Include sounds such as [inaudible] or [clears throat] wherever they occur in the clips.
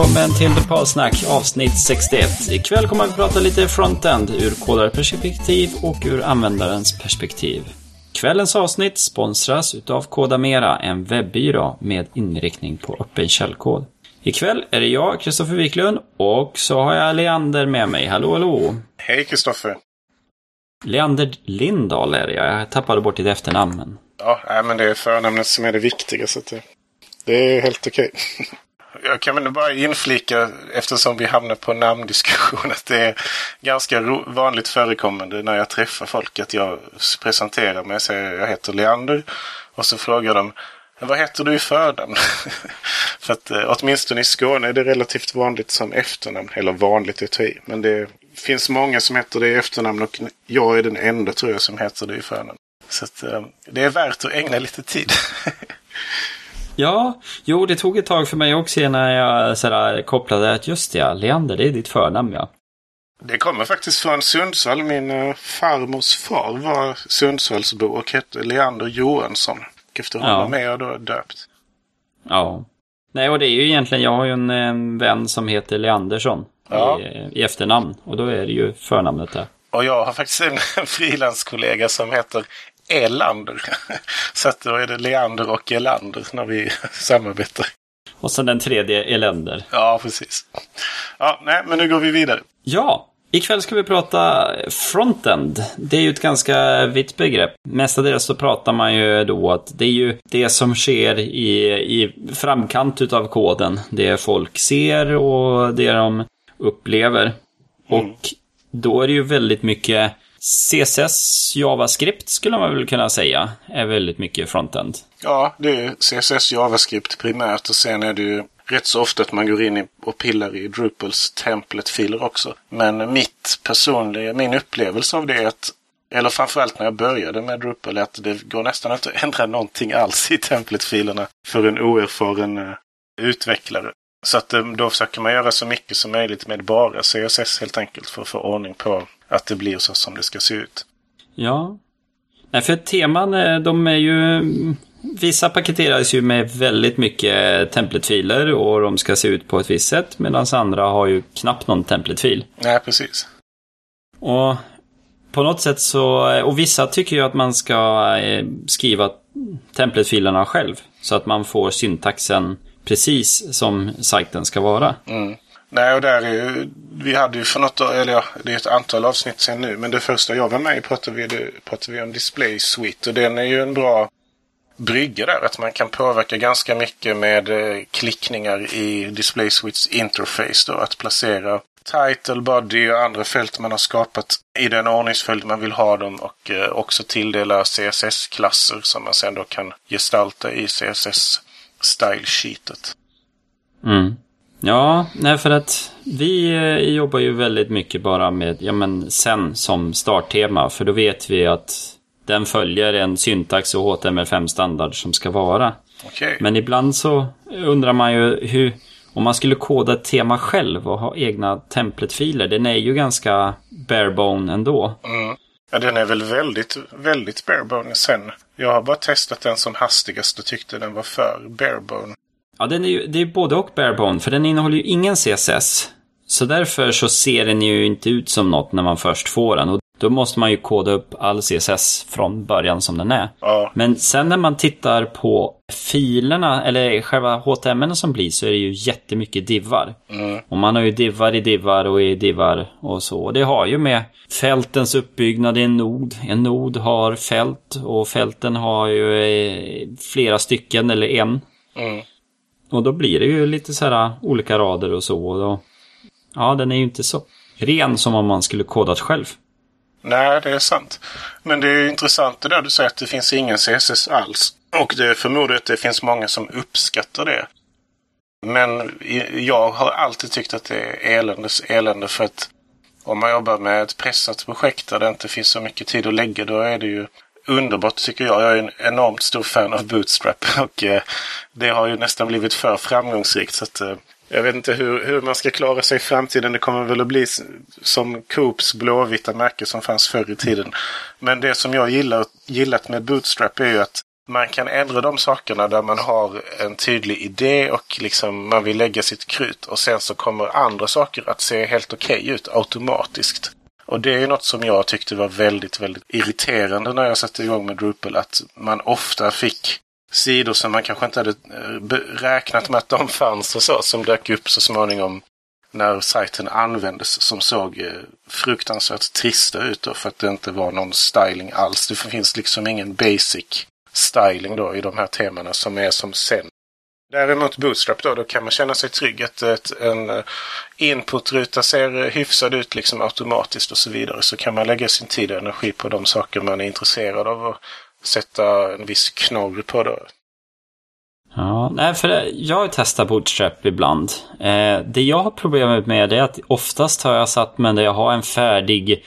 välkommen till Nepalsnack avsnitt 61. Ikväll kommer vi prata lite frontend ur kodarperspektiv och ur användarens perspektiv. Kvällens avsnitt sponsras utav Kodamera, en webbyrå med inriktning på öppen källkod. Ikväll är det jag, Kristoffer Wiklund, och så har jag Leander med mig. Hallå, hallå! Hej Kristoffer! Leander Lindahl är det, jag tappade bort ditt efternamn. Men... Ja, men det är förnamnet som är det viktiga, så det, det är helt okej. [laughs] Jag kan väl bara inflika, eftersom vi hamnar på namndiskussion, [laughs] att det är ganska vanligt förekommande när jag träffar folk att jag presenterar mig och säger jag heter Leander. Och så frågar de vad heter du i förnamn? [laughs] För att eh, åtminstone i Skåne är det relativt vanligt som efternamn. Eller vanligt är det Men det finns många som heter det i efternamn och jag är den enda tror jag som heter det i förnamn. Så att, eh, det är värt att ägna lite tid. [laughs] Ja, jo det tog ett tag för mig också när jag sådär, kopplade att just det, Leander, det är ditt förnamn ja. Det kommer faktiskt från Sundsvall. Min uh, farmors far var Sundsvallsbo och hette Leander Johansson. Efter honom ja. är jag då döpt. Ja. Nej, och det är ju egentligen, jag har ju en, en vän som heter Leandersson ja. i, i, efternamn. Och då är det ju förnamnet där. Och jag har faktiskt en, [laughs] en frilanskollega som heter Elander. [laughs] Så att då är det Leander och Elander när vi [laughs] samarbetar. Och sen den tredje Eländer. Ja, precis. Ja, nej, men nu går vi vidare. Ja, ikväll ska vi prata frontend. Det är ju ett ganska vitt begrepp. Mestadels så pratar man ju då att det är ju det som sker i, i framkant utav koden. Det folk ser och det de upplever. Mm. Och då är det ju väldigt mycket CSS, JavaScript skulle man väl kunna säga är väldigt mycket frontend. Ja, det är CSS, JavaScript primärt och sen är det ju rätt så ofta att man går in och pillar i Drupals template-filer också. Men mitt personliga, min upplevelse av det är att eller framförallt när jag började med Drupal, att det går nästan inte att ändra någonting alls i template-filerna för en oerfaren eh, utvecklare. Så att eh, då försöker man göra så mycket som möjligt med bara CSS helt enkelt för att få ordning på att det blir så som det ska se ut. Ja. Nej, för teman, eh, de är ju... Vissa paketeras ju med väldigt mycket templatefiler och de ska se ut på ett visst sätt. Medan andra har ju knappt någon templatefil. Nej, precis. Och på något sätt så... Och vissa tycker ju att man ska eh, skriva templatefilerna själv. Så att man får syntaxen precis som sajten ska vara. Mm. Nej, och där är ju, vi hade ju för något, eller ja, det är ett antal avsnitt sen nu, men det första jag var med i pratade vi, pratade vi om Display Suite och den är ju en bra brygga där, att man kan påverka ganska mycket med eh, klickningar i Display Suites interface då, att placera title, body och andra fält man har skapat i den ordningsföljd man vill ha dem och eh, också tilldela CSS-klasser som man sen då kan gestalta i CSS style sheetet. Mm. Ja, nej för att vi eh, jobbar ju väldigt mycket bara med, ja men sen som starttema. För då vet vi att den följer en syntax och HTML5-standard som ska vara. Okay. Men ibland så undrar man ju hur, om man skulle koda ett tema själv och ha egna templatefiler. Den är ju ganska barebone ändå. Mm. Ja, den är väl väldigt, väldigt barebone sen. Jag har bara testat den som hastigast och tyckte den var för barebone. Ja, den är ju, det är både och barebone, för den innehåller ju ingen CSS. Så därför så ser den ju inte ut som något när man först får den. Och då måste man ju koda upp all CSS från början som den är. Ja. Men sen när man tittar på filerna, eller själva HTML som blir, så är det ju jättemycket divar. Mm. Och man har ju divar i divar och i divar och så. Och det har ju med fältens uppbyggnad i en nod. En nod har fält och fälten har ju eh, flera stycken eller en. Mm. Och då blir det ju lite så här äh, olika rader och så. Och då, ja, den är ju inte så ren som om man skulle kodat själv. Nej, det är sant. Men det är intressant det där du säger att det finns ingen CSS alls. Och det förmodar att det finns många som uppskattar det. Men jag har alltid tyckt att det är eländes elände för att om man jobbar med ett pressat projekt där det inte finns så mycket tid att lägga då är det ju underbart tycker jag. Jag är en enormt stor fan av Bootstrap [laughs] och eh, det har ju nästan blivit för framgångsrikt. Så att, eh, jag vet inte hur, hur man ska klara sig i framtiden. Det kommer väl att bli som Coops blåvita märke som fanns förr i tiden. Men det som jag gillar, gillat med Bootstrap är ju att man kan ändra de sakerna där man har en tydlig idé och liksom man vill lägga sitt krut och sen så kommer andra saker att se helt okej okay ut automatiskt. Och det är något som jag tyckte var väldigt, väldigt irriterande när jag satte igång med Drupal. Att man ofta fick sidor som man kanske inte hade eh, räknat med att de fanns och så, som dök upp så småningom när sajten användes som såg eh, fruktansvärt trista ut då för att det inte var någon styling alls. Det finns liksom ingen basic styling då i de här temana som är som sen. Däremot Bootstrap då, då kan man känna sig trygg att ett, en eh, inputruta ser hyfsad ut liksom automatiskt och så vidare. Så kan man lägga sin tid och energi på de saker man är intresserad av och sätta en viss knorr på det. Ja, nej, för jag har testat Bootstrap ibland. Eh, det jag har problemet med är att oftast har jag satt mig där jag har en färdig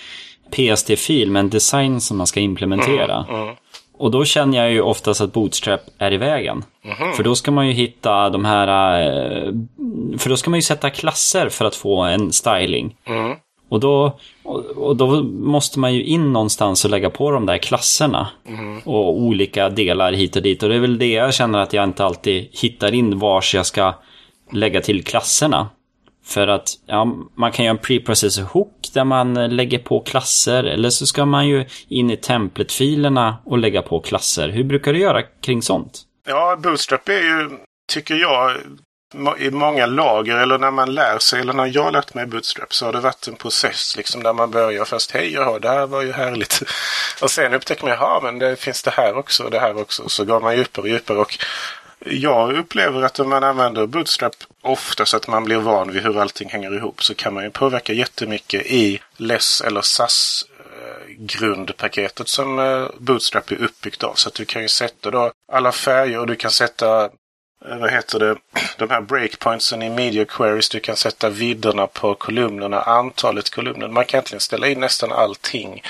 PSD-fil med en design som man ska implementera. Mm, mm. Och då känner jag ju oftast att Bootstrap är i vägen. Mm. För då ska man ju hitta de här... Eh, för då ska man ju sätta klasser för att få en styling. Mm. Och, då, och då måste man ju in någonstans och lägga på de där klasserna. Mm. Och olika delar hit och dit. Och det är väl det jag känner att jag inte alltid hittar in vars jag ska lägga till klasserna. För att ja, man kan göra en preprocessor hook där man lägger på klasser. Eller så ska man ju in i template-filerna och lägga på klasser. Hur brukar du göra kring sånt? Ja, Bootstrap är ju, tycker jag, i många lager eller när man lär sig eller när jag lärt mig Bootstrap så har det varit en process liksom där man börjar först hej jaha det här var ju härligt. [laughs] Och sen upptäcker man jaha men det finns det här också och det här också. Så går man djupare och djupare och jag upplever att om man använder Bootstrap ofta så att man blir van vid hur allting hänger ihop så kan man ju påverka jättemycket i LESS eller SAS eh, grundpaketet som eh, Bootstrap är uppbyggt av. Så att du kan ju sätta då alla färger och du kan sätta eh, vad heter det, [clears throat] de här breakpointsen i media queries. Du kan sätta vidderna på kolumnerna, antalet kolumner. Man kan egentligen ställa in nästan allting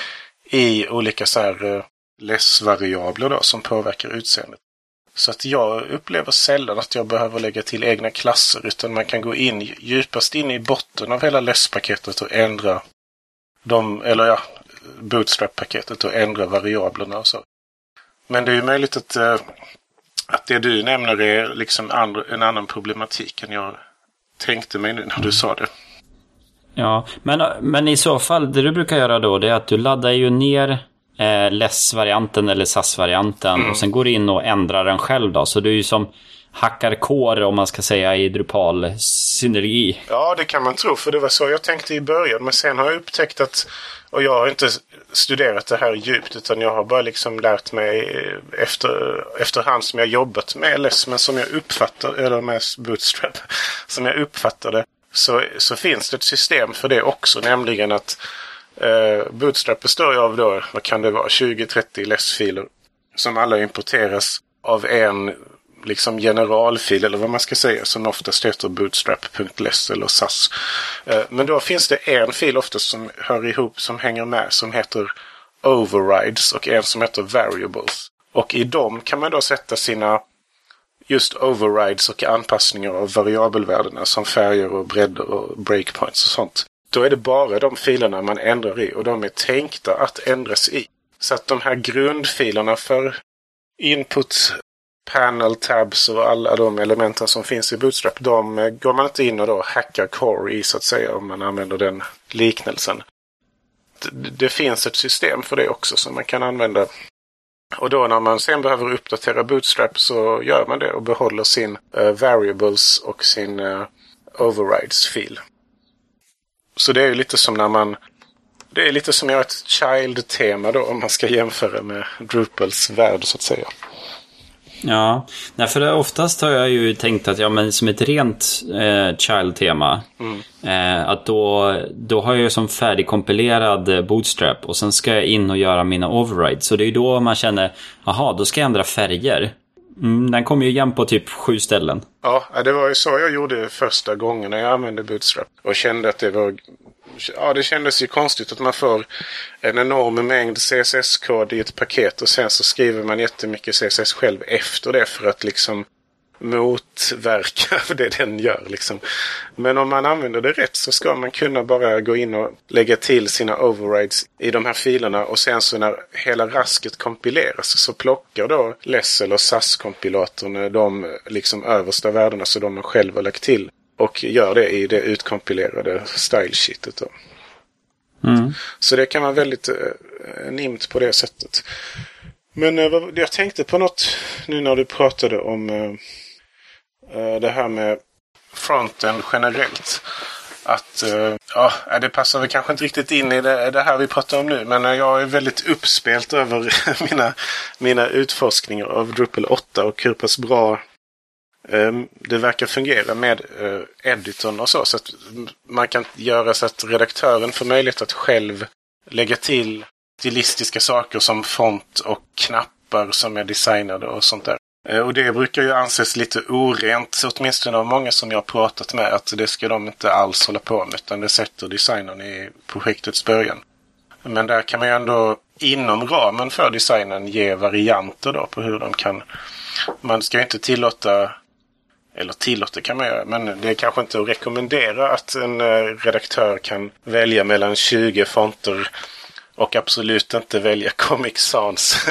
i olika så här less-variabler då som påverkar utseendet. Så att jag upplever sällan att jag behöver lägga till egna klasser utan man kan gå in djupast in i botten av hela lässpaketet och ändra de, eller ja, Bootstrap-paketet och ändra variablerna och så. Men det är ju möjligt att, eh, att det du nämner är liksom andra, en annan problematik än jag tänkte mig nu när du sa det. Ja, men, men i så fall, det du brukar göra då, det är att du laddar ju ner eh, LESS-varianten eller SAS-varianten. Mm. Och sen går du in och ändrar den själv då. Så du är ju som hackar core om man ska säga i Drupal-synergi. Ja, det kan man tro. För det var så jag tänkte i början. Men sen har jag upptäckt att, och jag har inte studerat det här djupt utan jag har bara liksom lärt mig efter, efterhand som jag jobbat med LS. Men som jag uppfattar, eller med Bootstrap, [laughs] som jag uppfattar det. Så, så finns det ett system för det också. Nämligen att Eh, Bootstrap består ju av då, vad kan det vara, 20-30 LESS-filer. Som alla importeras av en liksom generalfil eller vad man ska säga som oftast heter bootstrap.less eller SAS. Eh, men då finns det en fil oftast som hör ihop, som hänger med, som heter overrides och en som heter variables. Och i dem kan man då sätta sina just overrides och anpassningar av variabelvärdena som färger och bredder och breakpoints och sånt. Då är det bara de filerna man ändrar i och de är tänkta att ändras i. Så att de här grundfilerna för input, panel, tabs och alla de elementen som finns i Bootstrap, de eh, går man inte in och då hackar core i så att säga om man använder den liknelsen. Det finns ett system för det också som man kan använda. Och då när man sen behöver uppdatera Bootstrap så gör man det och behåller sin uh, variables och sin uh, overrides-fil. Så det är ju lite som när man... Det är lite som jag ett child-tema då om man ska jämföra med Drupals värld så att säga. Ja, nej, för oftast har jag ju tänkt att ja, men som ett rent eh, child-tema. Mm. Eh, att då, då har jag ju som färdigkompilerad eh, bootstrap och sen ska jag in och göra mina overrides. Så det är ju då man känner, jaha, då ska jag ändra färger. Mm, den kommer ju igen på typ sju ställen. Ja, det var ju så jag gjorde första gången när jag använde Bootstrap. Och kände att det var... Ja, det kändes ju konstigt att man får en enorm mängd CSS-kod i ett paket och sen så skriver man jättemycket CSS själv efter det för att liksom motverka [laughs] det den gör. Liksom. Men om man använder det rätt så ska man kunna bara gå in och lägga till sina overrides i de här filerna och sen så när hela rasket kompileras så plockar då Lessel och SAS-kompilatorn de liksom översta värdena så de man själv har lagt till och gör det i det utkompilerade style-sheetet. Mm. Så det kan vara väldigt eh, nimt på det sättet. Men eh, jag tänkte på något nu när du pratade om eh, eh, Eh, det här med fronten generellt. Att, eh, ja, eh, det passar väl kanske inte riktigt in i det, det, här vi pratar om nu. Men jag är väldigt uppspelt [laughs] över mina, mina utforskningar av Drupal 8 och hur pass bra ehm, det verkar fungera med editorn och så. Så att man kan göra så att redaktören får möjlighet att själv lägga till stilistiska saker som font och knappar som är designade och sånt där. Eh, och det brukar ju anses lite orent, åtminstone av många som jag har pratat med, att det ska de inte alls hålla på med, utan det sätter designern i projektets början. Men där kan man ju ändå inom ramen för designen ge varianter då på hur de kan... Man ska ju inte tillåta eller tillåta kan man göra, men det är kanske inte att rekommendera att en eh, redaktör kan välja mellan 20 fonter och absolut inte välja [laughs] Comic Sans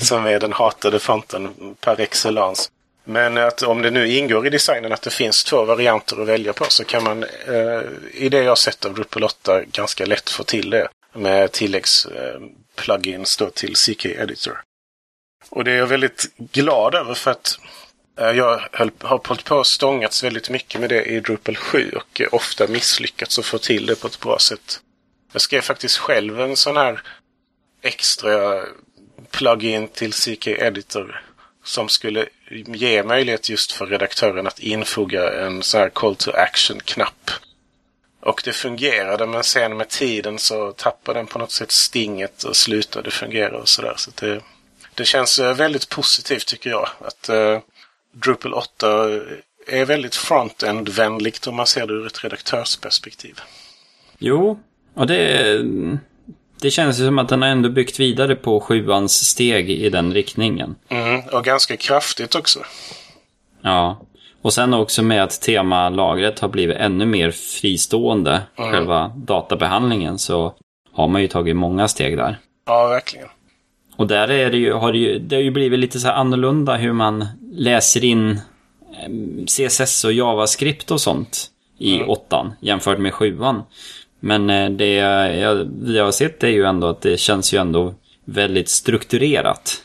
som är den hatade fonten per excellence. Men att om det nu ingår i designen att det finns två varianter att välja på så kan man eh, i det jag sett av Drupal 8 ganska lätt få till det med tilläggsplugins eh, till CK Editor. Och det är jag väldigt glad över för att Eh, jag höll, har hållit på och stångats väldigt mycket med det i Drupal 7 och ofta misslyckats att få till det på ett bra sätt. Jag skrev faktiskt själv en sån här extra plugin till CK Editor som skulle ge möjlighet just för redaktören att infoga en sån här call to action-knapp. Och det fungerade men sen med tiden så tappade den på något sätt stinget och slutade fungera och sådär. Så det, det känns eh, väldigt positivt tycker jag. Att eh, Drupal 8 är väldigt front-end-vänligt om man ser det ur ett redaktörsperspektiv. Jo, och det, det känns ju som att den har ändå byggt vidare på sjuans steg i den riktningen. Mm, och ganska kraftigt också. Ja, och sen också med att temalagret har blivit ännu mer fristående, mm. själva databehandlingen, så har man ju tagit många steg där. Ja, verkligen. Och där är det ju, har det ju, det har ju blivit lite så annorlunda hur man läser in eh, CSS och JavaScript och sånt i mm. åttan jämfört med sjuan. Men eh, det jag, jag har sett är ju ändå att det känns ju ändå väldigt strukturerat.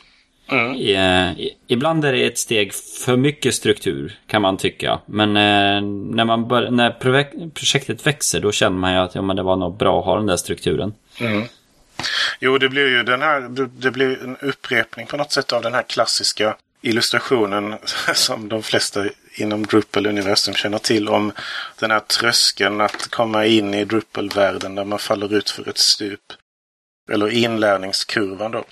Mm. I, eh, ibland är det ett steg för mycket struktur kan man tycka. Men när, man bör, när projektet växer då känner man ju att ja, men det var nog bra att ha den där strukturen. Mm. Jo, det blir ju den här, det blir en upprepning på något sätt av den här klassiska illustrationen [laughs] som de flesta inom Drupal-universum känner till om den här tröskeln att komma in i Drupal-världen där man faller ut för ett stup. Eller inlärningskurvan då.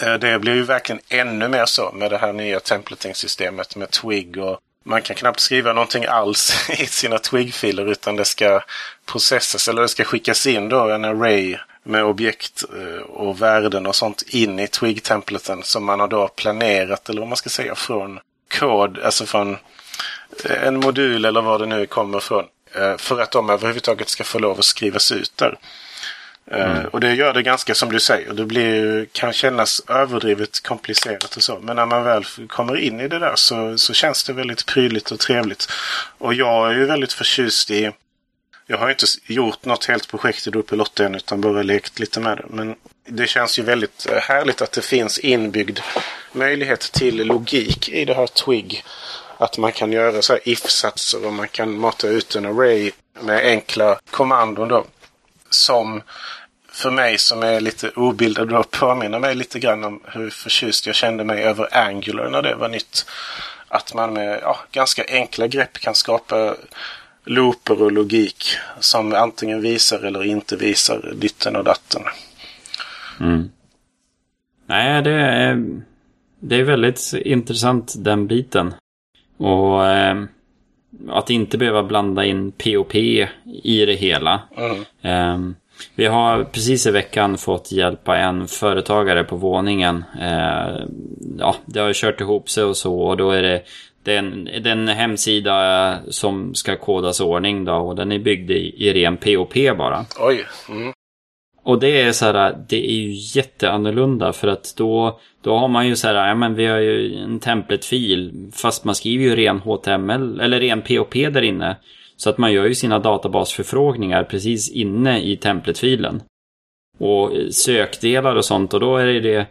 Eh, det blir ju verkligen ännu mer så med det här nya templating-systemet med Twig och man kan knappt skriva någonting alls [laughs] i sina Twig-filer utan det ska processas eller det ska skickas in då en array med objekt eh, och värden och sånt in i Twig-templaten som man har då planerat, eller vad man ska säga, från kod, alltså från eh, en modul eller vad det nu kommer från. Eh, för att de överhuvudtaget ska få lov att skrivas ut där. Mm. Och det gör det ganska som du säger. Det blir, kan kännas överdrivet komplicerat och så. Men när man väl kommer in i det där så, så känns det väldigt prydligt och trevligt. Och jag är ju väldigt förtjust i jag har inte gjort något helt projekt i 8 än utan bara lekt lite med det. Men det känns ju väldigt eh, härligt att det finns inbyggd möjlighet till logik i det här Twig. Att man kan göra så här if-satser och man kan mata ut en array med enkla kommandon då. Som för mig som är lite obildad då påminner mig lite grann om hur förtjust jag kände mig över Angular när det var nytt. Att man med ja, ganska enkla grepp kan skapa looper och logik som antingen visar eller inte visar ditten och datten. Mm. Nej, det är, det är väldigt intressant den biten. Och eh, att inte behöva blanda in POP i det hela. Mm. Eh, Vi har precis i veckan fått hjälpa en företagare på våningen. Eh, ja, det har kört ihop sig och så och då är det den, den hemsida som ska kodas ordning då och den är byggd i, i ren POP bara. Oj. Mm. Och det är så här, det är ju jätteannorlunda för att då, då har man ju så här, ja men vi har ju en templetfil fast man skriver ju ren HTML eller ren POP där inne. Så att man gör ju sina databasförfrågningar precis inne i templetfilen. Och sökdelar och sånt och då är det det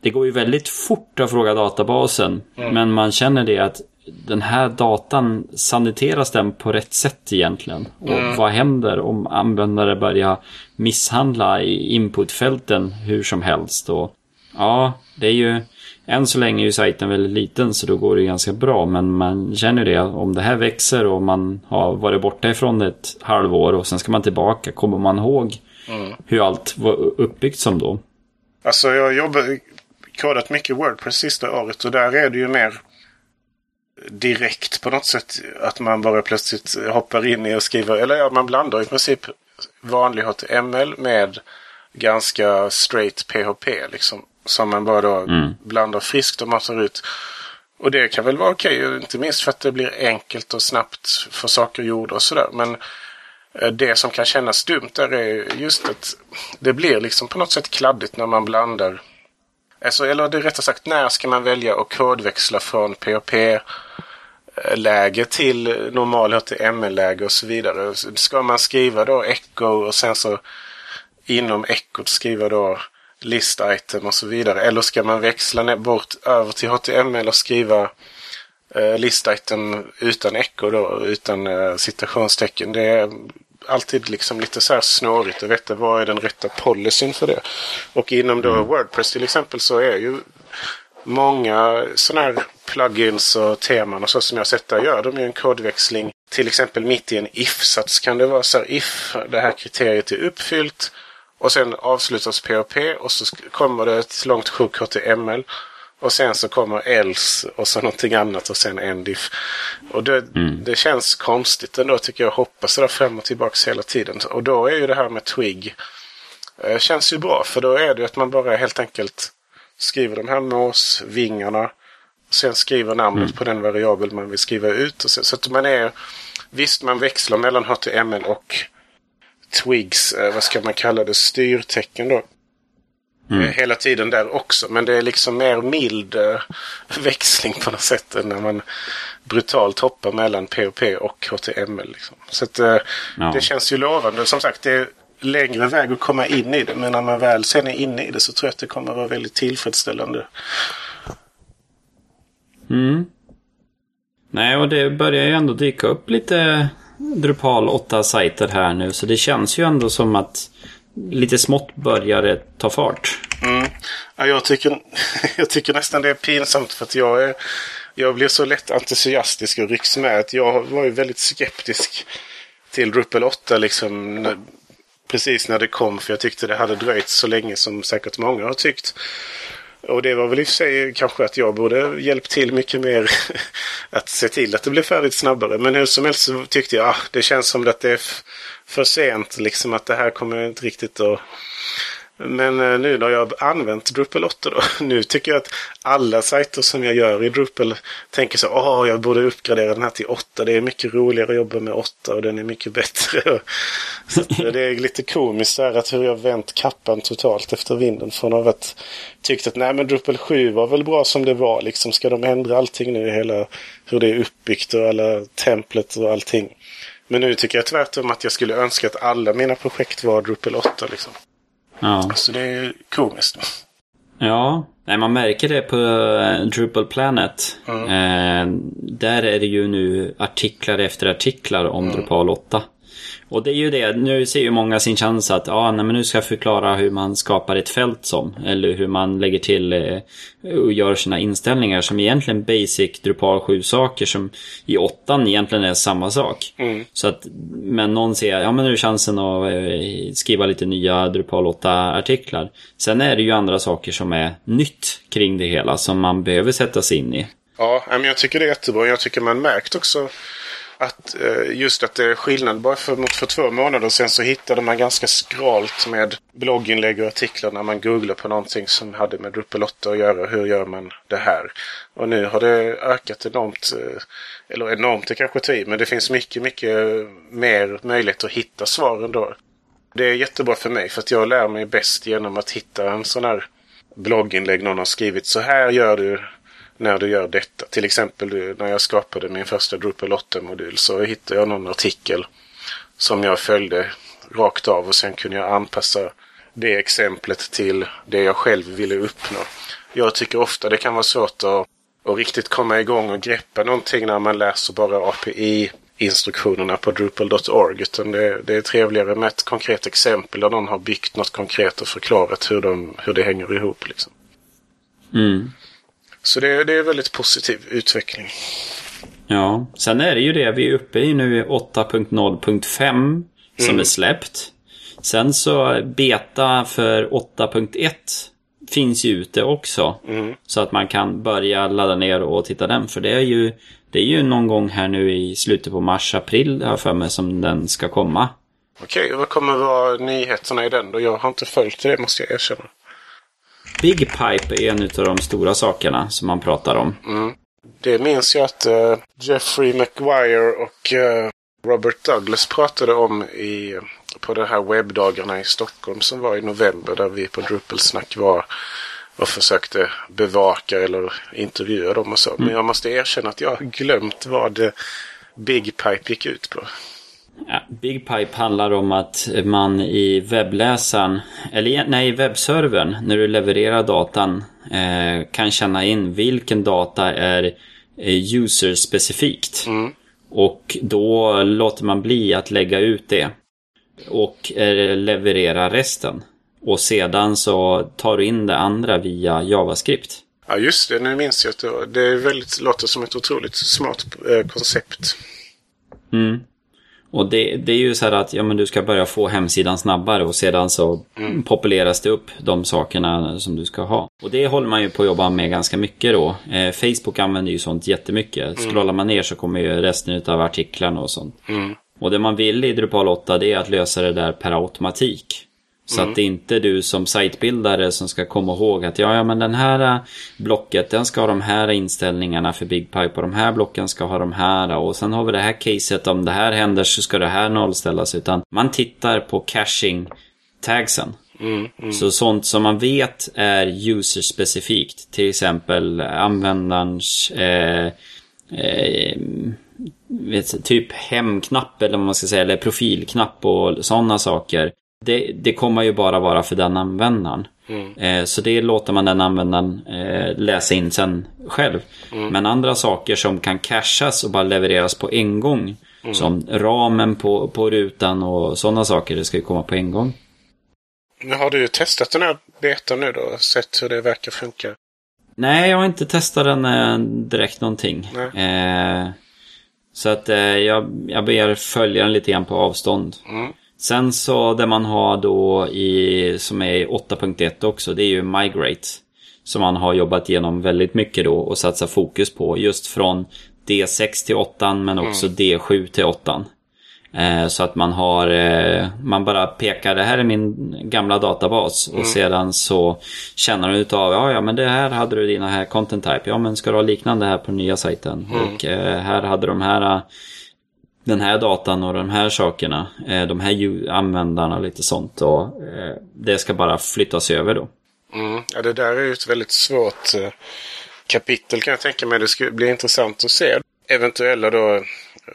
det går ju väldigt fort att fråga databasen. Mm. Men man känner det att den här datan, saniteras den på rätt sätt egentligen? Och mm. vad händer om användare börjar misshandla i inputfälten hur som helst? Och, ja, det är ju... Än så länge är ju sajten väldigt liten så då går det ganska bra. Men man känner det, om det här växer och man har varit borta ifrån ett halvår och sen ska man tillbaka. Kommer man ihåg mm. hur allt var uppbyggt som då? Alltså jag jobbar, kodat mycket Wordpress sista året och där är det ju mer direkt på något sätt. Att man bara plötsligt hoppar in i och skriver, eller ja, man blandar i princip vanlig HTML med ganska straight PHP liksom. Som man bara då mm. blandar friskt och matar ut. Och det kan väl vara okej, inte minst för att det blir enkelt och snabbt för saker gjorda och sådär. Men eh, det som kan kännas dumt där är just att det blir liksom på något sätt kladdigt när man blandar Alltså, eller det rättare sagt, när ska man välja att kodväxla från PHP-läge till normal HTML-läge och så vidare? Ska man skriva då echo och sen så inom echot skriva då list item och så vidare? Eller ska man växla ner bort över till HTML och skriva eh, list item utan echo då, utan eh, citationstecken? Det är alltid liksom lite så här snårigt att veta vad är den rätta policyn för det. Och inom då mm. Wordpress till exempel så är ju många sådana här plugins och teman och så som jag sett där gör de ju en kodväxling. Till exempel mitt i en if-sats kan det vara så här if det här kriteriet är uppfyllt och sen avslutas POP och så kommer det ett långt sjok HTML. Och sen så kommer else och så någonting annat och sen endif. Och det, mm. det känns konstigt ändå tycker jag. Hoppa sådär fram och tillbaka hela tiden. Och då är ju det här med Twig. Eh, känns ju bra för då är det ju att man bara helt enkelt skriver de här måsvingarna. Sen skriver namnet mm. på den variabel man vill skriva ut. Och så, så att man är... Visst, man växlar mellan HTML och Twigs, eh, vad ska man kalla det, styrtecken då. Mm. Eh, hela tiden där också. Men det är liksom mer mild äh, [laughs] växling på något sätt än när man brutalt hoppar mellan POP och HTML. Liksom. Så att, äh, ja. det känns ju lovande. Som sagt, det är längre väg att komma in i det. Men när man väl sen är inne i det så tror jag att det kommer att vara väldigt tillfredsställande. Mm. Nej, och det börjar ju ändå dyka upp lite Drupal 8-sajter här nu. Så det känns ju ändå som att lite smått började det ta fart. Mm. Ja, jag, tycker, [laughs] jag tycker nästan det är pinsamt för att jag, är, jag blir så lätt entusiastisk och rycks med. Att jag var ju väldigt skeptisk till Drupal 8 liksom, precis när det kom. För jag tyckte det hade dröjt så länge som säkert många har tyckt. Och det var väl i och för sig kanske att jag borde hjälpt till mycket mer [laughs] att se till att det blev färdigt snabbare. Men hur som helst så tyckte jag att ah, det känns som att det är för sent. Liksom att det här kommer inte riktigt att men eh, nu när jag har använt Drupal 8 då. [laughs] Nu tycker jag att alla sajter som jag gör i Drupal tänker så. Åh, jag borde uppgradera den här till 8. Det är mycket roligare att jobba med 8 och den är mycket [laughs] bättre. Så eh, det är lite komiskt där att hur jag vänt kappan totalt efter vinden. Från att ha tyckt att nej men Drupal 7 var väl bra som det var. Liksom ska de ändra allting nu? Hela hur det är uppbyggt och alla templet och allting. Men nu tycker jag tvärtom att jag skulle önska att alla mina projekt var Drupal 8 liksom. Ja. Så det är komiskt. Ja, Nej, man märker det på eh, Drupal Planet. Mm. Eh, där är det ju nu artiklar efter artiklar om mm. Drupal 8. Och det är ju det, nu ser ju många sin chans att ja, nej, men nu ska jag förklara hur man skapar ett fält som. Eller hur man lägger till eh, och gör sina inställningar som egentligen basic Drupal 7 saker som i åttan egentligen är samma sak. Mm. Så att, men någon ser, ja men nu är chansen att eh, skriva lite nya Drupal 8-artiklar. Sen är det ju andra saker som är nytt kring det hela som man behöver sätta sig in i. Ja, men jag tycker det är jättebra. Jag tycker man märkt också att eh, just att det är skillnad. Bara för, mot för två månader sedan så hittade man ganska skralt med blogginlägg och artiklar när man googlar på någonting som hade med Drupal 8 att göra. Hur gör man det här? Och nu har det ökat enormt. Eh, eller enormt, det kanske tar i, men det finns mycket, mycket eh, mer möjlighet att hitta svaren då. Det är jättebra för mig för att jag lär mig bäst genom att hitta en sån här blogginlägg någon har skrivit. Så här gör du när du gör detta. Till exempel när jag skapade min första Drupal 8-modul så hittade jag någon artikel som jag följde rakt av och sen kunde jag anpassa det exemplet till det jag själv ville uppnå. Jag tycker ofta det kan vara svårt att, att riktigt komma igång och greppa någonting när man läser bara API-instruktionerna på Drupal.org. Utan det, det, är trevligare med ett konkret exempel där någon har byggt något konkret och förklarat hur, de, hur det hänger ihop. Liksom. Mm. Så det, det är väldigt positiv utveckling. Ja, sen är det ju det vi är uppe i nu 8.0.5 som mm. är släppt. Sen så beta för 8.1 finns ju ute också. Mm. Så att man kan börja ladda ner och titta den. För det är ju, det är ju någon gång här nu i slutet på mars, april har för mig som den ska komma. Okej, vad kommer vara nyheterna i den då? Jag har inte följt det måste jag erkänna. Big Pipe är en av de stora sakerna som man pratar om. Mm. Det minns jag att uh, Jeffrey McGuire och uh, Robert Douglas pratade om i, på de här webbdagarna i Stockholm som var i november där vi på Drupalsnack var och försökte bevaka eller intervjua dem och så. Mm. Men jag måste erkänna att jag har glömt vad Big Pipe gick ut på. Ja, Big Pipe handlar om att man i webbläsaren, eller nej, i webbservern, när du levererar datan, eh, kan känna in vilken data är eh, user-specifikt. Mm. Och då låter man bli att lägga ut det. Och eh, leverera resten. Och sedan så tar du in det andra via JavaScript. Ja, just det. Nu minns jag att det är väldigt, låter som ett otroligt smart eh, koncept. Mm. Och det, det, är ju så här att ja, men du ska börja få hemsidan snabbare och sedan så mm. populeras det upp de sakerna som du ska ha. Och det håller man ju på att jobba med ganska mycket då. Eh, Facebook använder ju sånt jättemycket. Mm. Scrollar man ner så kommer ju resten av artiklarna och sånt. Mm. Och det man vill i Drupal 8 det är att lösa det där per automatik. Så mm. att det är inte du som sitebildare som ska komma ihåg att ja, ja men den här äh, blocket den ska ha de här inställningarna för BigPipe och de här blocken ska ha de här och sen har vi det här caset om det här händer så ska det här nollställas utan man tittar på caching tagsen. Mm, mm. Så sånt som man vet är user-specifikt. Till exempel användarens eh, eh, vet, typ hemknapp eller vad man ska säga, eller profilknapp och sådana saker det, det kommer ju bara vara för den användaren. Mm. Eh, så det låter man den användaren eh, läsa in sen själv. Mm. Men andra saker som kan cachas och bara levereras på en gång. Mm. Som ramen på, på rutan och sådana saker. Det ska ju komma på en gång. Har du testat den här betan nu då? Sett hur det verkar funka? Nej, jag har inte testat den eh, direkt någonting. Eh, så att eh, jag, jag ber följaren lite grann på avstånd. Mm. Sen så det man har då i, som är 8.1 också, det är ju Migrate. Som man har jobbat igenom väldigt mycket då och satsat fokus på. Just från D6 till 8 men också mm. D7 till 8. Eh, så att man har, eh, man bara pekar det här är min gamla databas mm. och sedan så känner du utav, ja ja men det här hade du dina här content type, ja men ska du ha liknande här på nya sajten? Mm. Och eh, här hade de här den här datan och de här sakerna, eh, de här användarna och lite sånt. Och eh, det ska bara flyttas över då. Mm. Ja, det där är ju ett väldigt svårt eh, kapitel kan jag tänka mig. Det skulle bli intressant att se eventuella då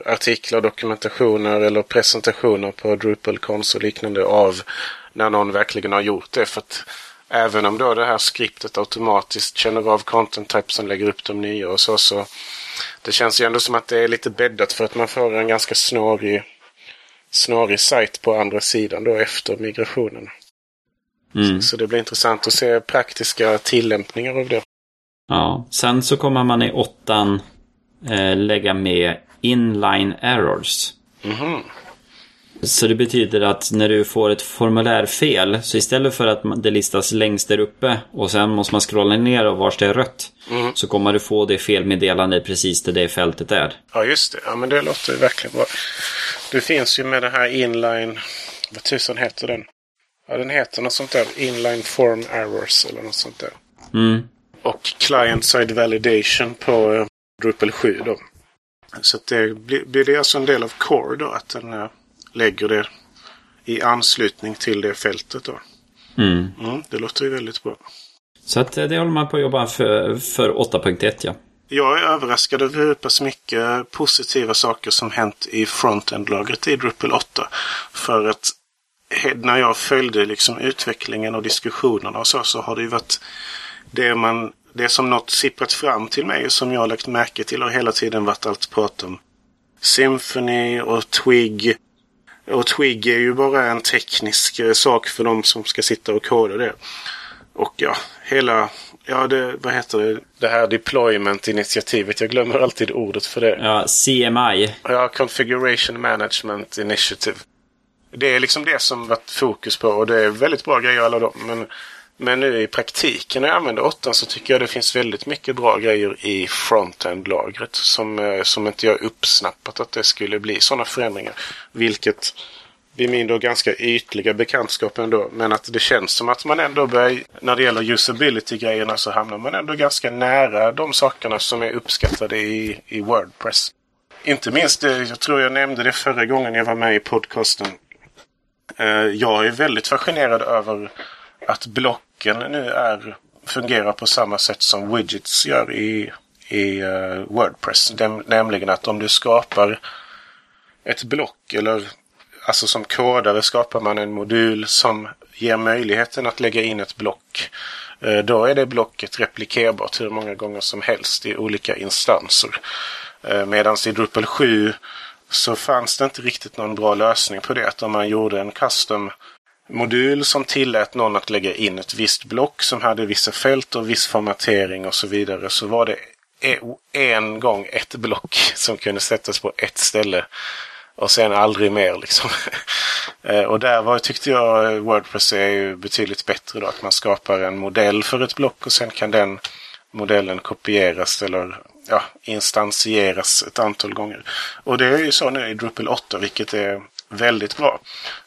artiklar, dokumentationer eller presentationer på DrupalCons och liknande av när någon verkligen har gjort det. För att även om då det här skriptet automatiskt känner av content typesen, lägger upp de nya och så, så det känns ju ändå som att det är lite bäddat för att man får en ganska snårig, snårig sajt på andra sidan då efter migrationen. Mm. Så, så, det blir intressant att se praktiska tillämpningar av det. Ja, sen så kommer man i åttan eh, lägga med inline errors. Mm -hmm. Så det betyder att när du får ett formulärfel, så istället för att det listas längst där uppe och sen måste man scrolla ner och vars det är rött, Mm. så kommer du få det felmeddelande precis där det fältet är. Ja, just det. Ja, men det låter verkligen bra. Det finns ju med det här inline... Vad tusan heter den? Ja, den heter något sånt där. Inline form errors eller något sånt där. Mm. Och client-side validation på eh, Drupal 7 då. Så det blir, blir det alltså en del av Core då, att den eh, lägger det i anslutning till det fältet då. Mm. Mm, det låter ju väldigt bra. Så att eh, det håller man på att jobba för, för 8.1 ja. Jag är överraskad över hur pass mycket positiva saker som hänt i frontend-lagret i Drupal 8. För att när jag följde liksom utvecklingen och diskussionerna och så, så har det ju varit det man det som något sipprat fram till mig som jag har lagt märke till har hela tiden varit allt prat om Symphony och Twig. Och Twig är ju bara en teknisk eh, sak för de som ska sitta och koda det. Och ja, hela, ja det, vad heter det, det här deployment-initiativet. Jag glömmer alltid ordet för det. Ja, CMI. Ja, Configuration Management Initiative. Det är liksom det som varit fokus på och det är väldigt bra grejer alla de. Men, men nu i praktiken när jag använder 8 så tycker jag det finns väldigt mycket bra grejer i frontend-lagret som, eh, som inte jag uppsnappat att det skulle bli sådana förändringar. Vilket vid min då ganska ytliga bekantskap ändå. Men att det känns som att man ändå börjar, när det gäller usability-grejerna så hamnar man ändå ganska nära de sakerna som är uppskattade i, i Wordpress. Inte minst, det, jag tror jag nämnde det förra gången jag var med i podcasten. Eh, jag är väldigt fascinerad över att blocken nu är, fungerar på samma sätt som widgets gör i, i uh, Wordpress. Näm- Nämligen att om du skapar ett block eller alltså som kodare skapar man en modul som ger möjligheten att lägga in ett block. Eh, då är det blocket replikerbart hur många gånger som helst i olika instanser. Eh, Medan i Drupal 7 så fanns det inte riktigt någon bra lösning på det. Att om man gjorde en custom modul som tillät någon att lägga in ett visst block som hade vissa fält och viss formatering och så vidare så var det e- en gång ett block [laughs] som kunde sättas på ett ställe och sen aldrig mer liksom. [laughs] Eh, och där var, tyckte jag Wordpress är ju betydligt bättre då. Att man skapar en modell för ett block och sen kan den modellen kopieras eller ja, instansieras ett antal gånger. Och det är ju så nu i Drupal 8 vilket är väldigt bra.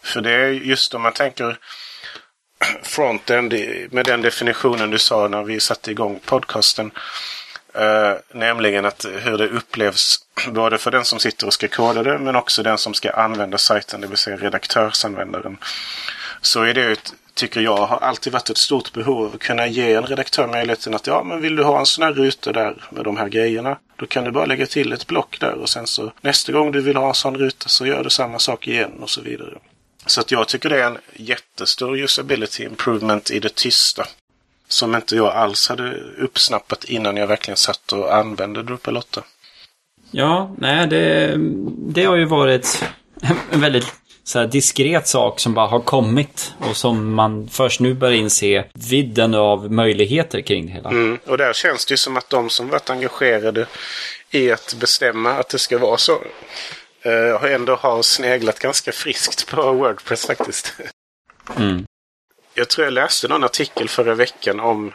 För det är just om man tänker frontend med den definitionen du sa när vi satte igång podcasten. Eh, nämligen att hur det upplevs både för den som sitter och ska koda det men också den som ska använda sajten, det vill säga redaktörsanvändaren. Så är det ett, tycker jag, har alltid varit ett stort behov av att kunna ge en redaktör möjligheten att ja, men vill du ha en sån här ruta där med de här grejerna, då kan du bara lägga till ett block där och sen så nästa gång du vill ha en sån ruta så gör du samma sak igen och så vidare. Så att jag tycker det är en jättestor usability improvement i det tysta. Som inte jag alls hade uppsnappat innan jag verkligen satt och använde Drupal 8. Ja, nej, det, det har ju varit en väldigt så här, diskret sak som bara har kommit och som man först nu börjar inse vidden av möjligheter kring det hela. Mm. Och där känns det ju som att de som varit engagerade i att bestämma att det ska vara så eh, ändå har sneglat ganska friskt på Wordpress faktiskt. Mm. Jag tror jag läste någon artikel förra veckan om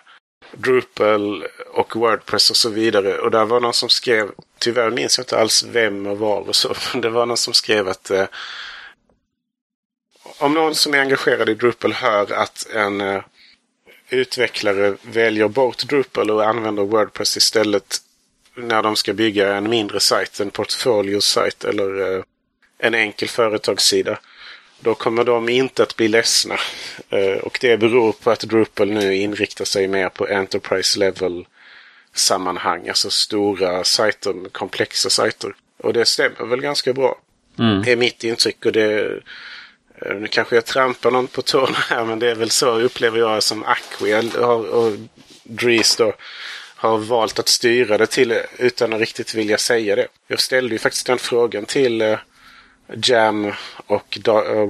Drupal och Wordpress och så vidare. Och där var någon som skrev, tyvärr minns jag inte alls vem och var och så, [laughs] men det var någon som skrev att eh, om någon som är engagerad i Drupal hör att en eh, utvecklare väljer bort Drupal och använder Wordpress istället när de ska bygga en mindre sajt, en portfoliosajt eller eh, en enkel företagssida. Då kommer de inte att bli ledsna. Eh, och det beror på att Drupal nu inriktar sig mer på Enterprise level sammanhang. Alltså stora sajter, komplexa sajter. Och det stämmer väl ganska bra. Mm. är mitt intryck. Och det, Eh, nu kanske jag trampar någon på tårna här men det är väl så upplever jag som Acqui och, och Dries då har valt att styra det till utan att riktigt vilja säga det. Jag ställde ju faktiskt den frågan till eh, Jam och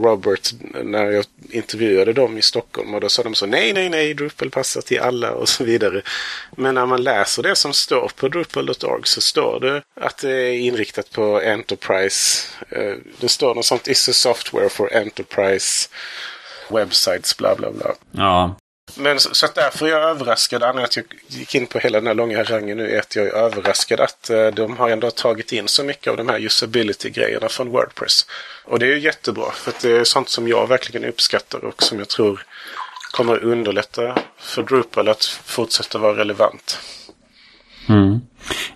Robert när jag intervjuade dem i Stockholm. Och då sa de så nej, nej, nej, Drupal passar till alla och så vidare. Men när man läser det som står på Drupal.org så står det att det är inriktat på Enterprise. Eh, det står något sånt, is a software for Enterprise websites, bla bla bla. Ja. Men så, så att därför är jag överraskad. Anledningen att jag gick in på hela den här långa rangen nu är att jag är överraskad att eh, de har ändå tagit in så mycket av de här usability-grejerna från Wordpress. Och det är ju jättebra. För att det är sånt som jag verkligen uppskattar och som jag tror kommer underlätta för Drupal att fortsätta vara relevant. Mm.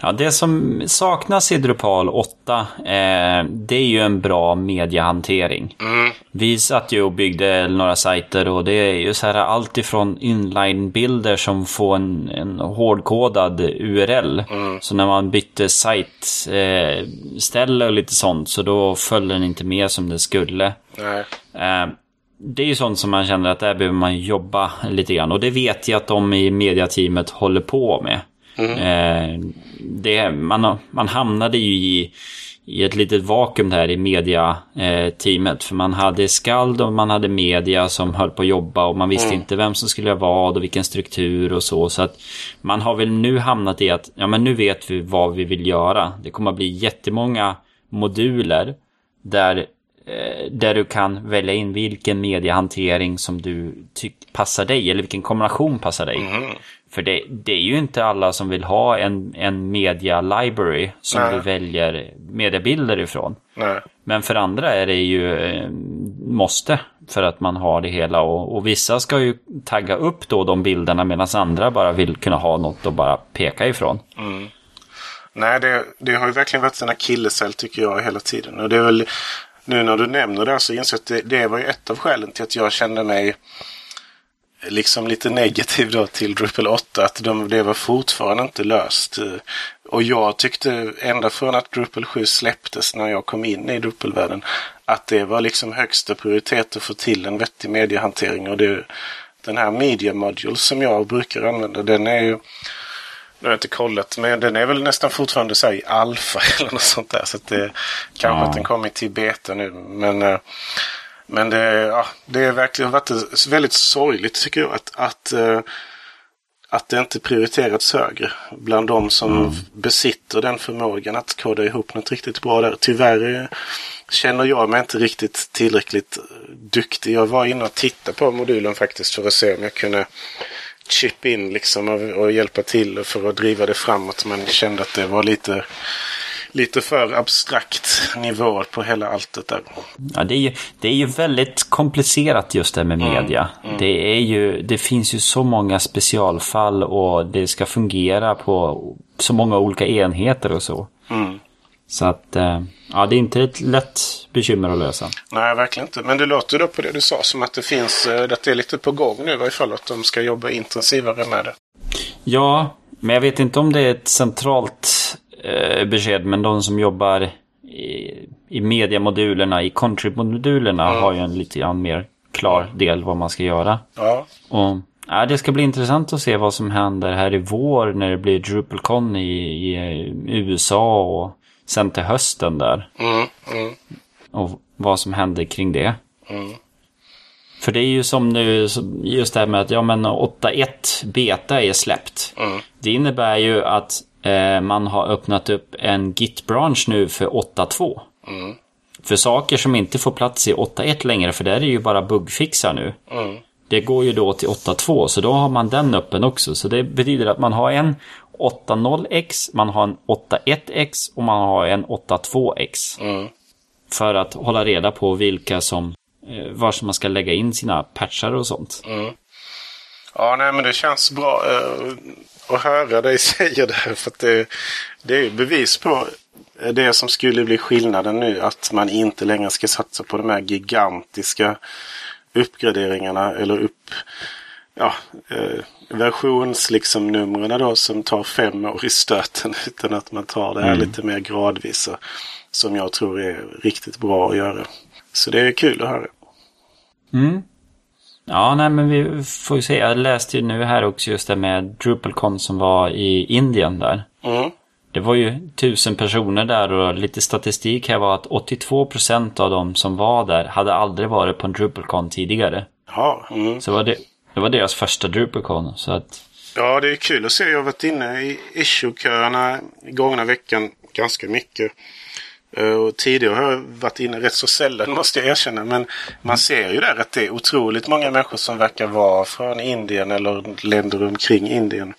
Ja, det som saknas i Drupal 8, eh, det är ju en bra mediehantering. Mm. Vi satt ju och byggde några sajter och det är ju så här allt ifrån inline-bilder som får en, en hårdkodad URL. Mm. Så när man bytte sajtställe eh, och lite sånt så då föll den inte med som det skulle. Eh, det är ju sånt som man känner att där behöver man jobba lite grann. Och det vet jag att de i mediateamet håller på med. Mm. Eh, det, man, man hamnade ju i, i ett litet vakuum där i media-teamet. för man hade skald och man hade media som höll på att jobba och man visste mm. inte vem som skulle göra vad och vilken struktur och så. Så att man har väl nu hamnat i att ja, men nu vet vi vad vi vill göra. Det kommer att bli jättemånga moduler där eh, där du kan välja in vilken mediehantering som du tycker passar dig eller vilken kombination passar dig. Mm. För det, det, är ju inte alla som vill ha en, en media library som Nej. du väljer mediebilder ifrån. Nej. Men för andra är det ju eh, måste för att man har det hela och, och vissa ska ju tagga upp då de bilderna medan andra bara vill kunna ha något att bara peka ifrån. Mm. Nej, det, det har ju verkligen varit en akilleshäl tycker jag hela tiden. Och det är väl nu när du nämner det så inser jag att det, det var ju ett av skälen till att jag kände mig eh, liksom lite negativ då till Drupal 8. Att de, det var fortfarande inte löst. Eh, och jag tyckte ända från att Drupal 7 släpptes när jag kom in i Drupal-världen att det var liksom högsta prioritet att få till en vettig mediehantering. Och det, den här Media Module som jag brukar använda den är ju nu har jag inte kollat, men den är väl nästan fortfarande så i alfa [laughs] eller något sånt där. Så att det kanske ja. att den kommer till beta nu. Men eh, men det, ja, det är verkligen varit väldigt sorgligt tycker jag att, att, uh, att det inte prioriterats högre bland de som mm. besitter den förmågan att koda ihop något riktigt bra där. Tyvärr känner jag mig inte riktigt tillräckligt duktig. Jag var inne och tittade på modulen faktiskt för att se om jag kunde chip in liksom och, och hjälpa till för att driva det framåt. Men kände att det var lite lite för abstrakt nivå på hela alltet där. Ja, det är ju, det är ju väldigt komplicerat just det med mm, media. Mm, mm. Det, är ju, det finns ju så många specialfall och det ska fungera på så många olika enheter och så. Mm. Så att, eh, ja det är inte ett lätt bekymmer att lösa. Nej, verkligen inte. Men det låter då på det du sa som att det finns, eh, att det är lite på gång nu i varje fall, att de ska jobba intensivare med det. Ja, men jag vet inte om det är ett centralt eh, besked. Men de som jobbar i, i mediamodulerna, i contrib-modulerna mm. har ju en lite grann mer klar del vad man ska göra. Ja. Och ja, Det ska bli intressant att se vad som händer här i vår när det blir DrupalCon i, i USA och sen till hösten där. Mm, mm. Och vad som händer kring det. Mm. För det är ju som nu, just det här med att ja, men 8.1 beta är släppt. Mm. Det innebär ju att Eh, man har öppnat upp en Git-bransch nu för 8.2. Mm. För saker som inte får plats i 8.1 längre, för där är ju bara bugfixar nu. Mm. Det går ju då till 8.2, så då har man den öppen också. Så det betyder att man har en 8.0x, man har en 8.1x och man har en 8.2x. Mm. För att hålla reda på vilka som, eh, var man ska lägga in sina patchar och sånt. Mm. Ja, nej men det känns bra. Eh, att höra dig [laughs] säga det. För att det, det är bevis på det som skulle bli skillnaden nu. Att man inte längre ska satsa på de här gigantiska uppgraderingarna eller upp ja, eh, versions liksom då som tar fem år i stöten. [laughs] Utan att man tar det här mm. lite mer gradvis. Som jag tror är riktigt bra att göra. Så det är kul att höra. Mm. Ja, nej men vi får ju se. Jag läste ju nu här också just det med DrupalCon som var i Indien där. Mm. Det var ju tusen personer där och lite statistik här var att 82% av de som var där hade aldrig varit på en DrupalCon tidigare. Ja, mm. Så var det, det var deras första DrupalCon. Så att... Ja, det är kul att se. Jag har varit inne i issue-köerna gångna veckan ganska mycket. Eh, och tidigare har jag varit inne rätt så sällan [laughs] måste jag erkänna. Men man ser ju där att det är otroligt många människor som verkar vara från Indien eller länder omkring Indien.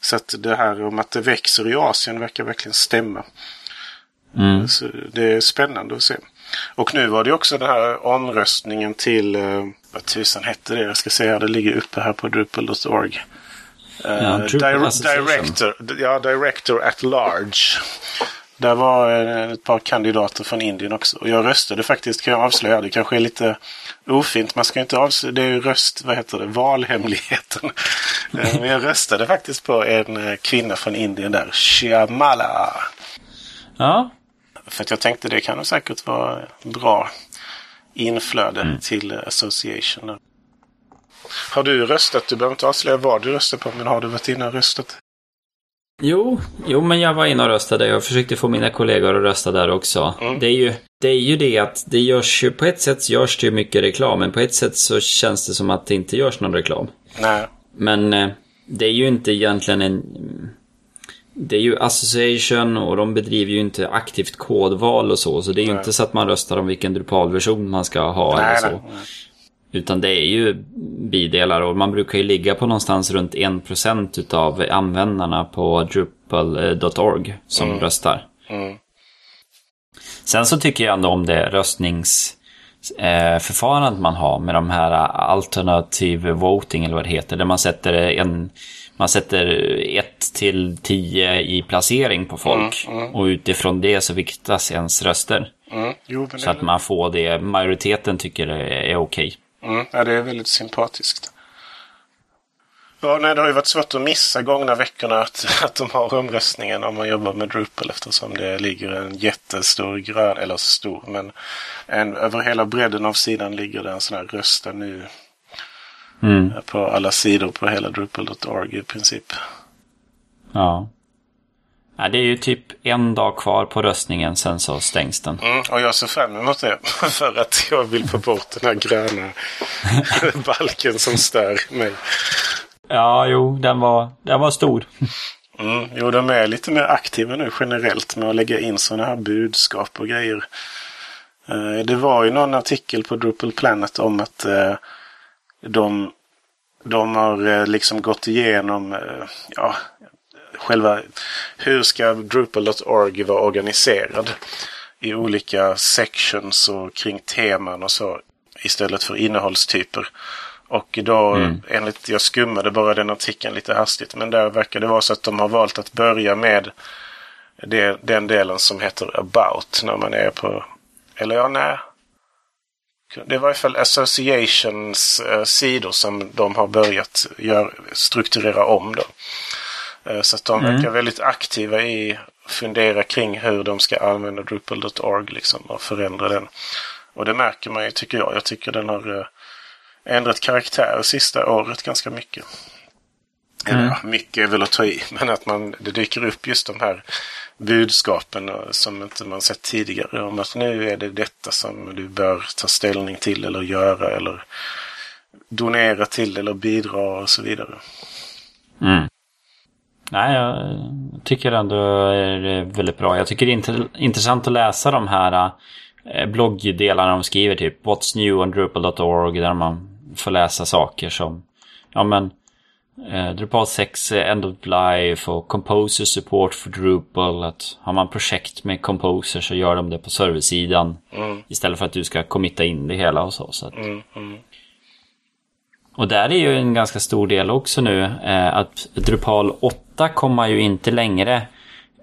Så att det här om att det växer i Asien verkar verkligen stämma. Mm. Så det är spännande att se. Och nu var det också den här omröstningen till, uh, vad tusan hette det? Jag ska säga, det ligger uppe här på drupal.org. Uh, ja, director, ja, director at large. Där var ett par kandidater från Indien också. Och jag röstade faktiskt, kan jag avslöja. Det kanske är lite ofint. Man ska inte avslöja. Det är ju röst, vad heter det, valhemligheten. [laughs] Eh, men jag röstade faktiskt på en eh, kvinna från Indien där. Shyamala. Ja. För att jag tänkte det kan nog säkert vara bra inflöde mm. till association. Har du röstat? Du behöver inte avslöja vad du röstar på, men har du varit inne och röstat? Jo, jo, men jag var inne och röstade. Jag försökte få mina kollegor att rösta där också. Mm. Det, är ju, det är ju det att det görs ju, på ett sätt görs det ju mycket reklam, men på ett sätt så känns det som att det inte görs någon reklam. Nej. Men eh, det är ju inte egentligen en... Det är ju association och de bedriver ju inte aktivt kodval och så. Så det är ju inte så att man röstar om vilken Drupal-version man ska ha nej, eller så. Nej. Utan det är ju bidelar och man brukar ju ligga på någonstans runt 1% utav användarna på drupal.org som mm. röstar. Mm. Sen så tycker jag ändå om det röstningsförfarandet man har med de här alternative voting eller vad det heter. Där man sätter en man sätter 1 till 10 i placering på folk. Mm, mm. Och utifrån det så viktas ens röster. Mm. Jo, så att man får det majoriteten tycker är, är okej. Okay. Mm, ja, det är väldigt sympatiskt. Ja, nej, det har ju varit svårt att missa gångna veckorna att, [laughs] att de har omröstningen om man jobbar med Drupal eftersom det ligger en jättestor grön, eller stor, men en, över hela bredden av sidan ligger det en sån här rösta nu mm. på alla sidor på hela Drupal.org i princip. Ja. Ja, det är ju typ en dag kvar på röstningen, sen så stängs den. Mm, och jag ser fram emot det. [laughs] För att jag vill få bort den här gröna [laughs] balken som stör mig. Ja, jo, den var, den var stor. Mm, jo, de är lite mer aktiva nu generellt med att lägga in sådana här budskap och grejer. Eh, det var ju någon artikel på Drupal Planet om att eh, de, de har eh, liksom gått igenom, ja, själva hur ska Drupal.org vara organiserad i olika sections och kring teman och så istället för innehållstyper. Och då, mm. enligt, jag skummade bara den artikeln lite hastigt, men där verkar det vara så att de har valt att börja med det, den delen som heter about när man är på, eller ja, nej. Det var i alla fall Associations eh, sidor som de har börjat gör, strukturera om då. Eh, så att de mm. verkar väldigt aktiva i att fundera kring hur de ska använda Drupal.org liksom och förändra den. Och det märker man ju tycker jag. Jag tycker den har eh, ändrat karaktär sista året ganska mycket. Mm. Eller, mycket är väl att ta i, [laughs] men att man, det dyker upp just de här budskapen eh, som inte man sett tidigare. Om att nu är det detta som du bör ta ställning till eller göra eller donera till eller bidra och så vidare. Mm. Nej, jag tycker ändå det är väldigt bra. Jag tycker det är intressant att läsa de här eh, bloggdelarna de skriver, typ What's new on Drupal.org, där man får läsa saker som, ja men, Drupal 6 End of Life och Composer Support för Drupal. Att har man projekt med Composer så gör de det på serversidan. Mm. Istället för att du ska committa in det hela och så. så att, mm, mm. Och där är ju en ganska stor del också nu eh, att Drupal 8 kommer ju inte längre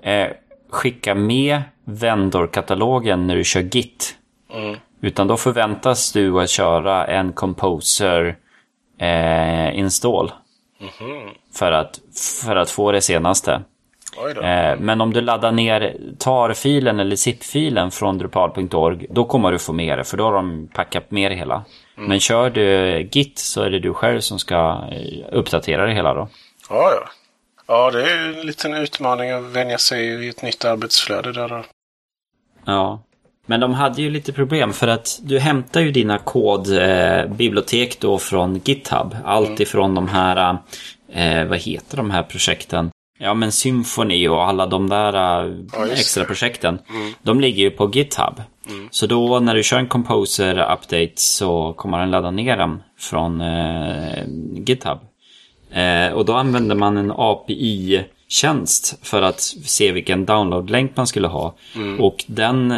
eh, skicka med vendorkatalogen när du kör Git. Mm. Utan då förväntas du att köra en Composer eh, install. Mm. För, att, för att få det senaste. Eh, men om du laddar ner tar-filen eller zip-filen från drupal.org, då kommer du få med det, för då har de packat med det hela. Mm. Men kör du Git så är det du själv som ska eh, uppdatera det hela då. Ja, ja. Ja, det är en liten utmaning att vänja sig i ett nytt arbetsflöde där då. Ja. Men de hade ju lite problem för att du hämtar ju dina kodbibliotek eh, då från GitHub. Allt mm. ifrån de här, eh, vad heter de här projekten? Ja men Symfony och alla de där eh, ja, extra projekten. Mm. De ligger ju på GitHub. Mm. Så då när du kör en Composer update så kommer den ladda ner den från eh, GitHub. Eh, och då använder man en API-tjänst för att se vilken download-länk man skulle ha. Mm. Och den,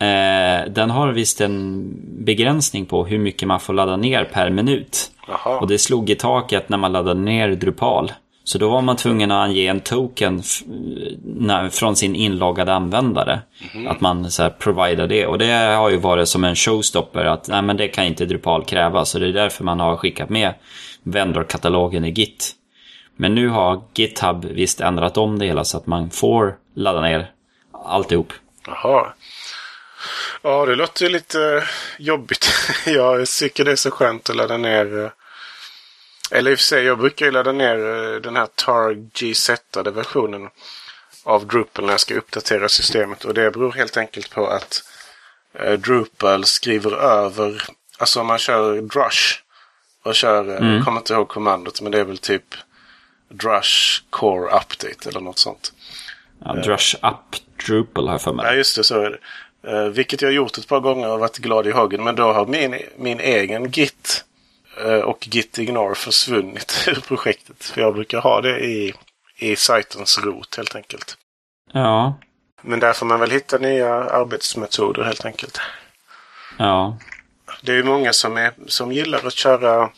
eh, den har visst en begränsning på hur mycket man får ladda ner per minut. Aha. Och det slog i taket när man laddade ner Drupal. Så då var man tvungen att ange en token från sin inloggade användare. Mm. Att man så här providar det. Och det har ju varit som en showstopper att nej, men det kan inte Drupal kräva. Så det är därför man har skickat med vendor-katalogen i Git. Men nu har GitHub visst ändrat om det hela så att man får ladda ner alltihop. Jaha. Ja, det låter ju lite jobbigt. [laughs] jag tycker det är så skönt att ladda ner. Eh, eller i och för sig, jag brukar ju ladda ner eh, den här tar GZ versionen av Drupal när jag ska uppdatera systemet. Och det beror helt enkelt på att eh, Drupal skriver över, alltså om man kör Drush och kör, eh, mm. jag kommer inte ihåg kommandot, men det är väl typ Drush Core Update eller något sånt. Ja, Drush Up Drupal har jag för mig. Ja, just det, så är det. Uh, vilket jag har gjort ett par gånger och varit glad i hagen. Men då har min, min egen Git uh, och Git Ignore försvunnit [laughs] ur projektet. För jag brukar ha det i, i sajtens rot helt enkelt. Ja. Men där får man väl hitta nya arbetsmetoder helt enkelt. Ja. Det är ju många som, är, som gillar att köra,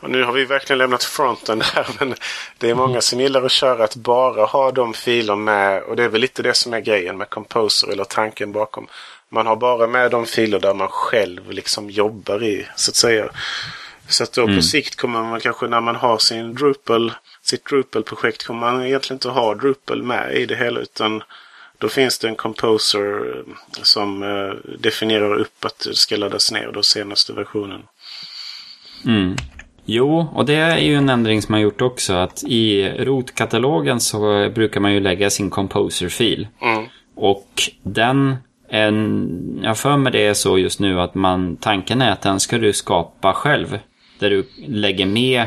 och nu har vi verkligen lämnat fronten här, men det är många som gillar att köra att bara ha de filer med, och det är väl lite det som är grejen med Composer eller tanken bakom. Man har bara med de filer där man själv liksom jobbar i, så att säga. Så att då mm. på sikt kommer man kanske när man har sin Drupal, sitt Drupal-projekt kommer man egentligen inte ha Drupal med i det hela utan då finns det en composer eh, som eh, definierar upp att det ska laddas ner då senaste versionen. Mm. Jo, och det är ju en ändring som man gjort också. Att i rotkatalogen så brukar man ju lägga sin composer-fil. Mm. Och den, en, jag för mig det är så just nu att man, tanken är att den ska du skapa själv. Där du lägger med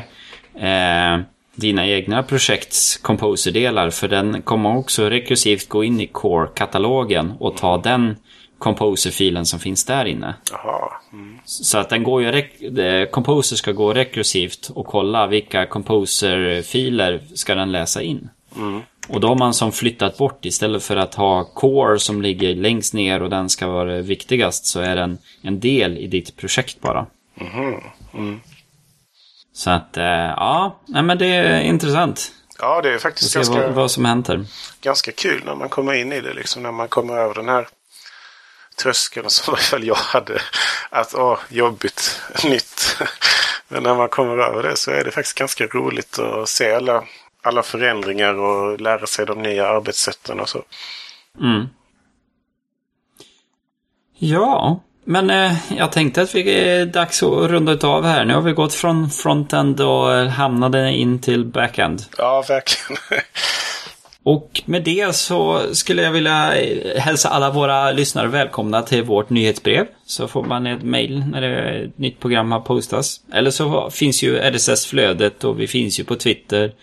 eh, dina egna projekts composer-delar. För den kommer också rekursivt gå in i core-katalogen och ta den composer-filen som finns där inne. Mm. Så att den går ju, composer ska gå rekursivt och kolla vilka composer-filer ska den läsa in. Mm. Och då har man som flyttat bort istället för att ha core som ligger längst ner och den ska vara viktigast så är den en del i ditt projekt bara. Mm-hmm. Mm. Så att, eh, ja, nej, men det är intressant. Ja, det är faktiskt ganska, vad, vad som händer. ganska kul när man kommer in i det. Liksom när man kommer över den här tröskeln som i alla fall jag hade. Att, åh, jobbigt, [laughs] nytt. Men när man kommer över det så är det faktiskt ganska roligt att se alla, alla förändringar och lära sig de nya arbetssätten och så. Mm. Ja, men eh, jag tänkte att det är dags att runda av här. Nu har vi gått från frontend och hamnade in till backend. Ja, verkligen. [laughs] och med det så skulle jag vilja hälsa alla våra lyssnare välkomna till vårt nyhetsbrev. Så får man ett mail när ett nytt program har postats. Eller så finns ju RSS-flödet och vi finns ju på Twitter.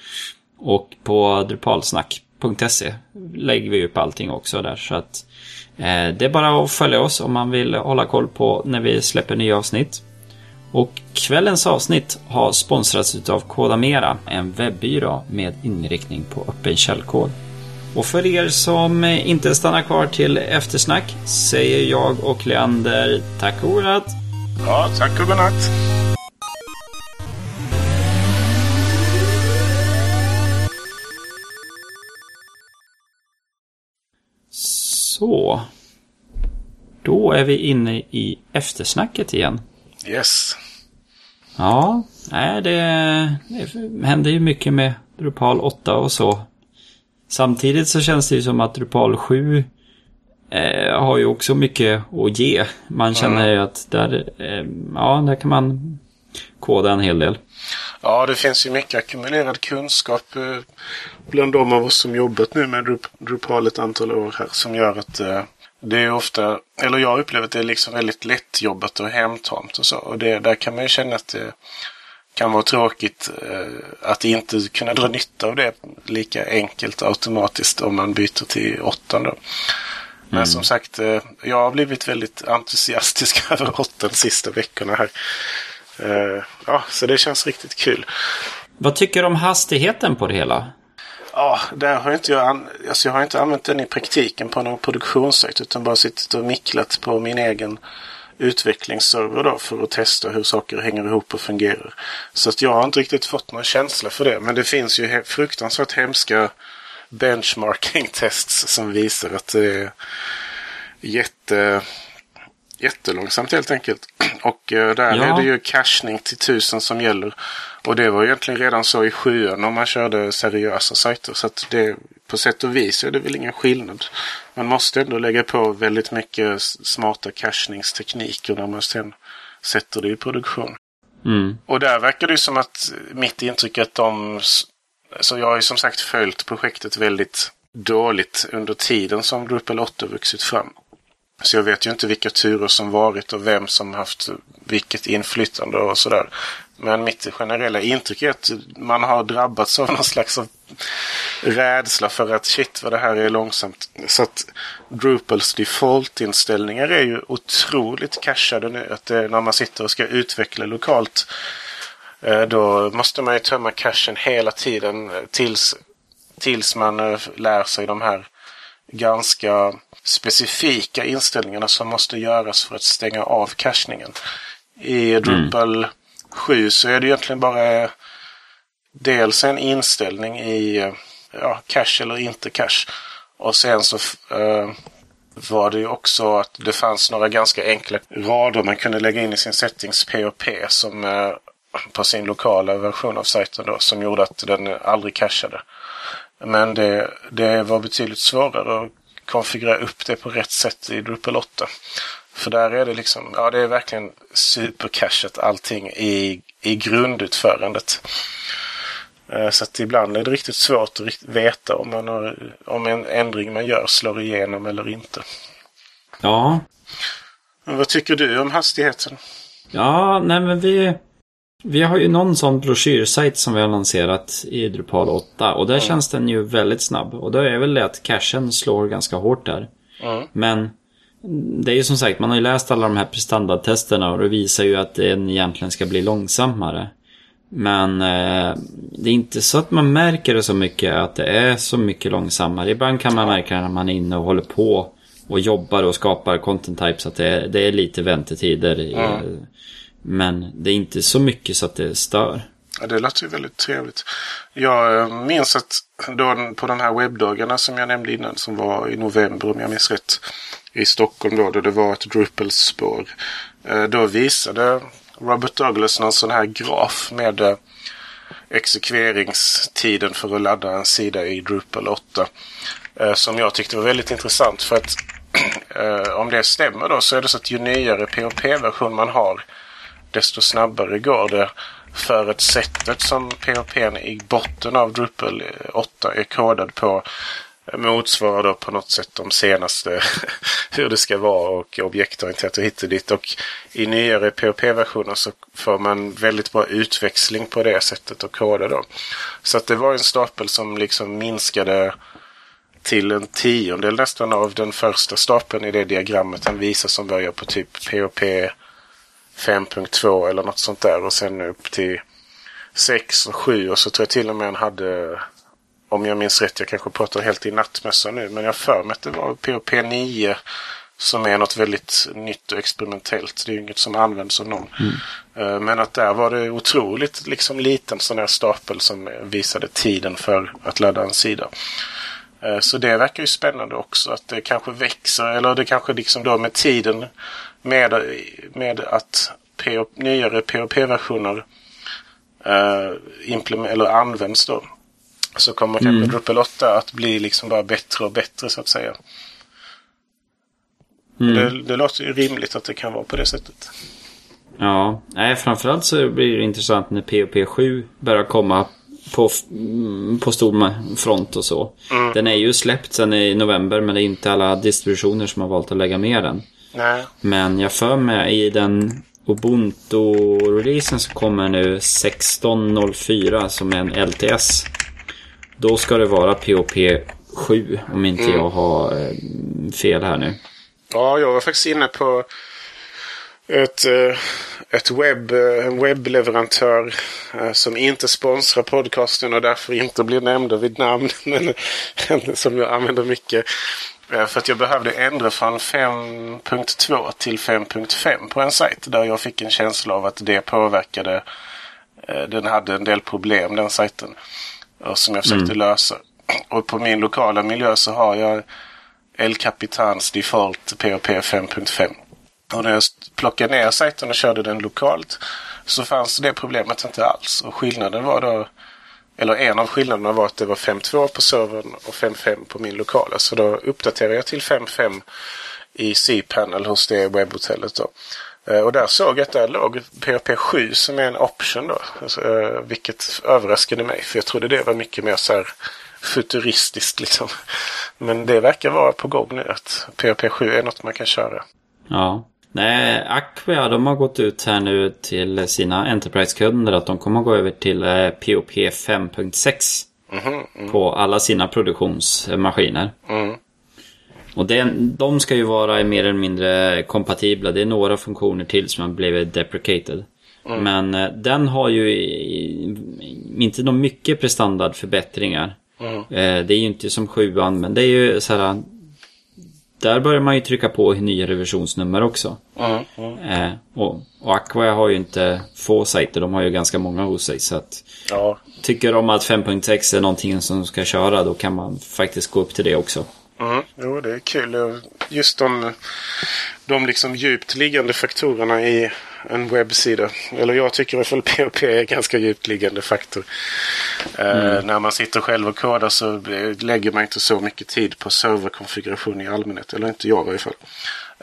Och på drupalsnack.se lägger vi upp allting också där. Så att Eh, Eh, det är bara att följa oss om man vill hålla koll på när vi släpper nya avsnitt. Och kvällens avsnitt har sponsrats av Kodamera, en webbyrå med inriktning på öppen källkod. Och för er som inte stannar kvar till eftersnack säger jag och Leander tack och godnatt. Ja, tack och godnatt. Då är vi inne i eftersnacket igen. Yes. Ja, nej, det, det händer ju mycket med Drupal 8 och så. Samtidigt så känns det ju som att Drupal 7 eh, har ju också mycket att ge. Man känner ju att där, eh, ja, där kan man koda en hel del. Ja, det finns ju mycket ackumulerad kunskap eh, bland de av oss som jobbat nu med Drupal ett antal år här som gör att eh, det är ofta, eller jag upplever att det är liksom väldigt lättjobbat och hemtamt och så. Och det, där kan man ju känna att det kan vara tråkigt eh, att inte kunna dra nytta av det lika enkelt automatiskt om man byter till åttan då. Men mm. som sagt, eh, jag har blivit väldigt entusiastisk [laughs] över åttan sista veckorna här. Eh, ja, så det känns riktigt kul. Vad tycker du om hastigheten på det hela? Ja, där har inte jag, alltså jag har inte använt den i praktiken på någon produktionssajt utan bara suttit och micklat på min egen utvecklingsserver då för att testa hur saker hänger ihop och fungerar. Så att jag har inte riktigt fått någon känsla för det. Men det finns ju fruktansvärt hemska benchmarking-tests [laughs] som visar att det är jätte, jättelångsamt helt enkelt. [clears throat] Och eh, där ja. är det ju cachning till tusen som gäller. Och det var egentligen redan så i sjuan om man körde seriösa sajter. Så att det, på sätt och vis är det väl ingen skillnad. Man måste ändå lägga på väldigt mycket smarta cachningstekniker när man sen sätter det i produktion. Mm. Och där verkar det som att mitt intryck är att de... Så jag har ju som sagt följt projektet väldigt dåligt under tiden som Drupal 8 vuxit fram. Så jag vet ju inte vilka turer som varit och vem som haft vilket inflytande och sådär. Men mitt generella intryck är att man har drabbats av någon slags av rädsla för att shit vad det här är långsamt. Så att Drupals default-inställningar är ju otroligt cashade nu. Att det, när man sitter och ska utveckla lokalt eh, då måste man ju tömma cachen hela tiden tills, tills man eh, lär sig de här ganska specifika inställningarna som måste göras för att stänga av cachningen. I Drupal mm. 7 så är det egentligen bara dels en inställning i eh, ja, cache eller inte cache. Och sen så uh, var det ju också att det fanns några ganska enkla rader man kunde lägga in i sin settings POP som uh, på sin lokala version av sajten då som gjorde att den aldrig cachade. Men det, det var betydligt svårare att konfigurera upp det på rätt sätt i Drupal 8. För där är det liksom, ja det är verkligen supercachat allting i, i grundutförandet. Eh, så att ibland är det riktigt svårt att veta om, man har, om en ändring man gör slår igenom eller inte. Ja. Men vad tycker du om hastigheten? Ja, nej men vi, vi har ju någon sån broschyrsajt som vi har lanserat i Drupal 8 och där mm. känns den ju väldigt snabb. Och då är väl det att cachen slår ganska hårt där. Mm. Men det är ju som sagt, man har ju läst alla de här prestandadtesterna och det visar ju att den egentligen ska bli långsammare. Men eh, det är inte så att man märker det så mycket att det är så mycket långsammare. Ibland kan man märka när man är inne och håller på och jobbar och skapar content types att det är, det är lite väntetider. Mm. Men det är inte så mycket så att det stör. Ja, det låter ju väldigt trevligt. Jag eh, minns att då på de här webbdagarna som jag nämnde innan som var i november om jag minns rätt i Stockholm då, då det var ett Drupal-spår. Eh, då visade Robert Douglas någon sån här graf med eh, exekveringstiden för att ladda en sida i Drupal 8. Som jag tyckte var väldigt intressant för att [clears throat] om det stämmer då så är det så att ju nyare POP-version man har desto snabbare går det för att sättet som PHP i botten av Drupal 8 är kodad på eh, motsvarar då på något sätt de senaste [laughs] hur det ska vara och objektorienterat och hit och dit. Och i nyare PHP-versioner så får man väldigt bra utväxling på det sättet att koda då. Så att det var en stapel som liksom minskade till en tiondel nästan av den första stapeln i det diagrammet han visar som börjar på typ PHP 5.2 eller något sånt där och sen upp till 6 och 7 och så tror jag till och med han hade om jag minns rätt, jag kanske pratar helt i nattmössa nu, men jag för mig att det var POP 9 som är något väldigt nytt och experimentellt. Det är ju inget som används av någon. Mm. Eh, men att där var det otroligt liksom liten sån här stapel som visade tiden för att ladda en sida. Eh, så det verkar ju spännande också att det kanske växer eller det kanske liksom då med tiden med, med att PO, nyare POP-versioner eh, eller används då. Så kommer mm. kanske Drupal 8 att bli liksom bara bättre och bättre så att säga. Mm. Det, det låter ju rimligt att det kan vara på det sättet. Ja, nej framförallt så blir det intressant när POP 7 börjar komma på, mm, på stor front och så. Mm. Den är ju släppt sen i november men det är inte alla distributioner som har valt att lägga med den. Nej. Men jag för mig i den Ubuntu-releasen som kommer nu 16.04 som är en LTS. Då ska det vara POP 7 om inte mm. jag har eh, fel här nu. Ja, jag var faktiskt inne på ett, eh, ett webb, eh, en webbleverantör som inte sponsrar podcasten och därför inte blir nämnda vid namn. [laughs] Men som jag använder mycket. För att jag behövde ändra från 5.2 till 5.5 på en sajt. Där jag fick en känsla av att det påverkade. Den hade en del problem den sajten. Som jag försökte mm. lösa. Och på min lokala miljö så har jag El Capitans Default POP 5.5. Och när jag plockade ner sajten och körde den lokalt så fanns det problemet inte alls. Och skillnaden var då, eller en av skillnaderna var att det var 5.2 på servern och 5.5 på min lokala. Så alltså då uppdaterade jag till 5.5 i cPanel hos det webbhotellet då. Eh, och där såg jag att där låg PHP 7 som är en option då. Alltså, eh, vilket överraskade mig för jag trodde det var mycket mer så här futuristiskt liksom. Men det verkar vara på gång nu att PHP 7 är något man kan köra. Ja. Nej, Aquia de har gått ut här nu till sina Enterprise-kunder att de kommer att gå över till POP 5.6. Mm -hmm, På alla sina produktionsmaskiner. Mm. Och det, de ska ju vara mer eller mindre kompatibla. Det är några funktioner till som har blivit deprecated. Mm. Men eh, den har ju inte någon mycket prestandardförbättringar. Mm. Eh, det är ju inte som sjuan, men det är ju så här. Där börjar man ju trycka på nya revisionsnummer också. Mm. Mm. Eh, och, och Aqua har ju inte få sajter, de har ju ganska många hos sig. Så att ja. Tycker de att 5.6 är någonting som ska köra, då kan man faktiskt gå upp till det också. Mm, jo, det är kul. Just de, de liksom djupt liggande faktorerna i en webbsida. Eller jag tycker i alla fall PHP är ganska djupt liggande faktor. Eh, mm. När man sitter själv och kodar så lägger man inte så mycket tid på serverkonfiguration i allmänhet. Eller inte jag i alla fall.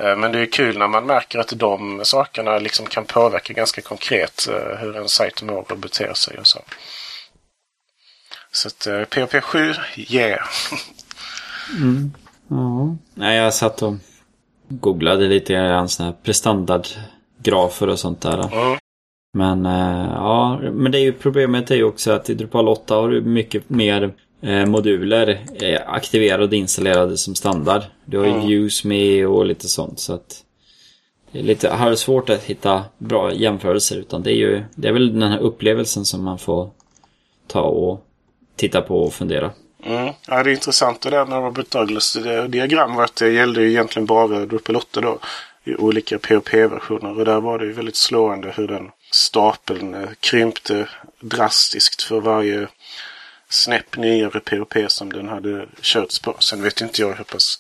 Uh, men det är kul när man märker att de sakerna liksom kan påverka ganska konkret hur en sajt mår och beter sig och så. Så att PHP 7, yeah! Mm. Ja. Nej, jag satt och googlade lite grann sådana här prestandardgrafer och sånt där. Mm. Men äh, ja, men det är ju problemet är ju också att i Drupal 8 har du mycket mer eh, moduler eh, aktiverade och installerade som standard. Du har ju mm. Use Me och lite sånt så att det är lite har svårt att hitta bra jämförelser utan det är ju det är väl den här upplevelsen som man får ta och titta på och fundera. Mm. Ja, det är intressant det där med Robert Douglas diagram var att det gällde ju egentligen bara Drupal 8 då. I olika POP-versioner och där var det ju väldigt slående hur den stapeln eh, krympte drastiskt för varje snäpp nyare POP som den hade körts på. Sen vet inte jag hur pass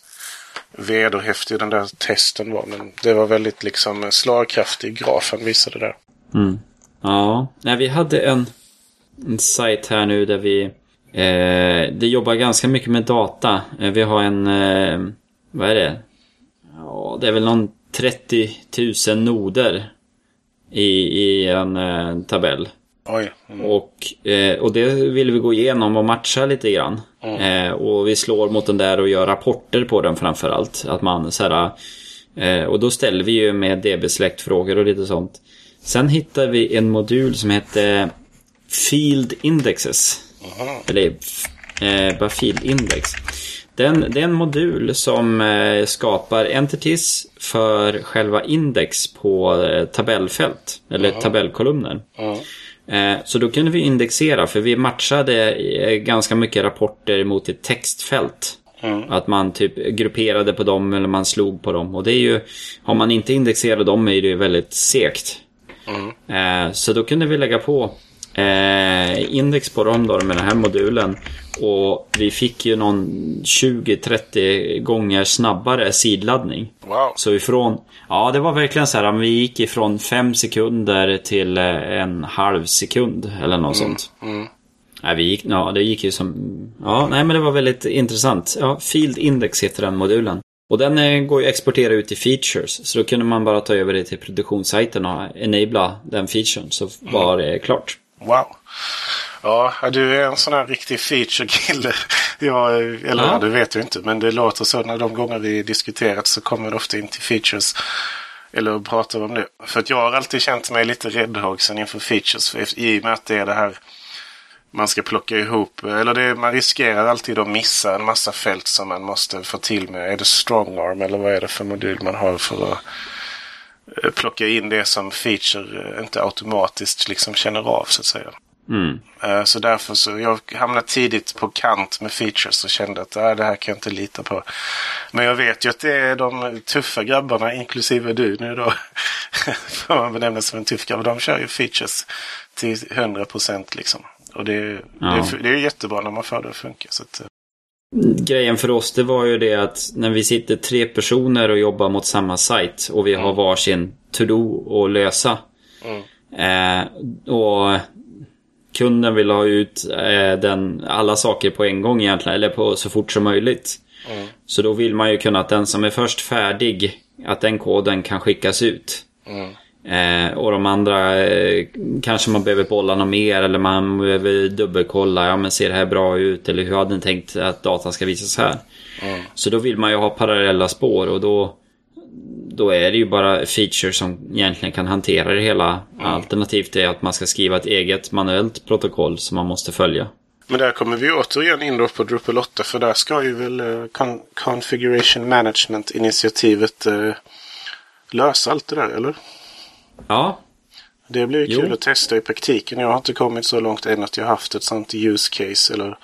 vederhäftig den där testen var. Men det var väldigt liksom eh, slagkraftig graf han visade där. Mm. Ja, Nej, vi hade en, en sajt här nu där vi Eh, det jobbar ganska mycket med data. Eh, vi har en, eh, vad är det? Ja, det är väl någon 30 000 noder i, i en eh, tabell. Mm. Och, eh, och det vill vi gå igenom och matcha lite grann. Mm. Eh, och vi slår mot den där och gör rapporter på den framförallt. Att man så här, eh, och då ställer vi ju med DB-släktfrågor och lite sånt. Sen hittar vi en modul som heter Field Indexes. Aha. Eller eh, bara filindex. Den, det är en modul som eh, skapar entities för själva index på eh, tabellfält. Eller Aha. tabellkolumner. Aha. Eh, så då kunde vi indexera för vi matchade ganska mycket rapporter mot ett textfält. Mm. Att man typ grupperade på dem eller man slog på dem. Och det är ju, har man inte indexerat dem är det ju väldigt segt. Mm. Så då kunde vi lägga på eh, index på dem då med den här modulen. Och vi fick ju någon 20-30 gånger snabbare sidladdning. Wow. Så ifrån, ja det var verkligen så här, vi gick ifrån 5 sekunder till eh, en halv sekund eller något mm. sånt. Mm. Nej, vi gick, ja, det gick ju som... Ja, nej men det var väldigt intressant. Ja, Field Index heter den modulen. Och den eh, går ju att exportera ut i features. Så då kunde man bara ta över det till produktionssajten och enabla den featuren så var det klart. Wow. Ja, du är en sån här riktig feature-kille. [laughs] Ja, eller ja. det vet jag inte, men det låter så när de gånger vi diskuterat så kommer det ofta in till features. Eller pratar om det. För att jag har alltid känt mig lite räddhågsen inför features. För I och med att det är det här man ska plocka ihop. Eller det, man riskerar alltid att missa en massa fält som man måste få till med. Är det strongarm eller vad är det för modul man har för att eh, plocka in det som feature eh, inte automatiskt liksom känner av så att säga. Mm. Eh, så därför så jag hamnade tidigt på kant med features och kände att äh, det här kan jag inte lita på. Men jag vet ju att det är de tuffa grabbarna, inklusive du nu då. [laughs] Får man benämna som en tuff grabb. De kör ju features till 100 procent liksom. Och det, ja. det, det, är jättebra när man får det att funka. Så att. Grejen för oss det var ju det att när vi sitter tre personer och jobbar mot samma sajt och vi mm. har varsin to-do att lösa. Mm. Eh, och kunden vill ha ut eh, den, alla saker på en gång egentligen, eller på så fort som möjligt. Mm. Så då vill man ju kunna att den som är först färdig, att den koden kan skickas ut. Eh, och de andra eh, kanske man behöver bolla något mer eller man behöver dubbelkolla. Ja men ser det här bra ut? Eller hur hade ni tänkt att datan ska visas här? Mm. Så då vill man ju ha parallella spår och då då är det ju bara features som egentligen kan hantera det hela. Mm. Alternativt är att man ska skriva ett eget manuellt protokoll som man måste följa. Men där kommer vi återigen in då på Drupal 8 för där ska ju väl uh, Configuration Management-initiativet uh, lösa allt det där, eller? Ja. Det blir jo. kul att testa i praktiken. Jag har inte kommit så långt än att jag haft ett sånt use case eller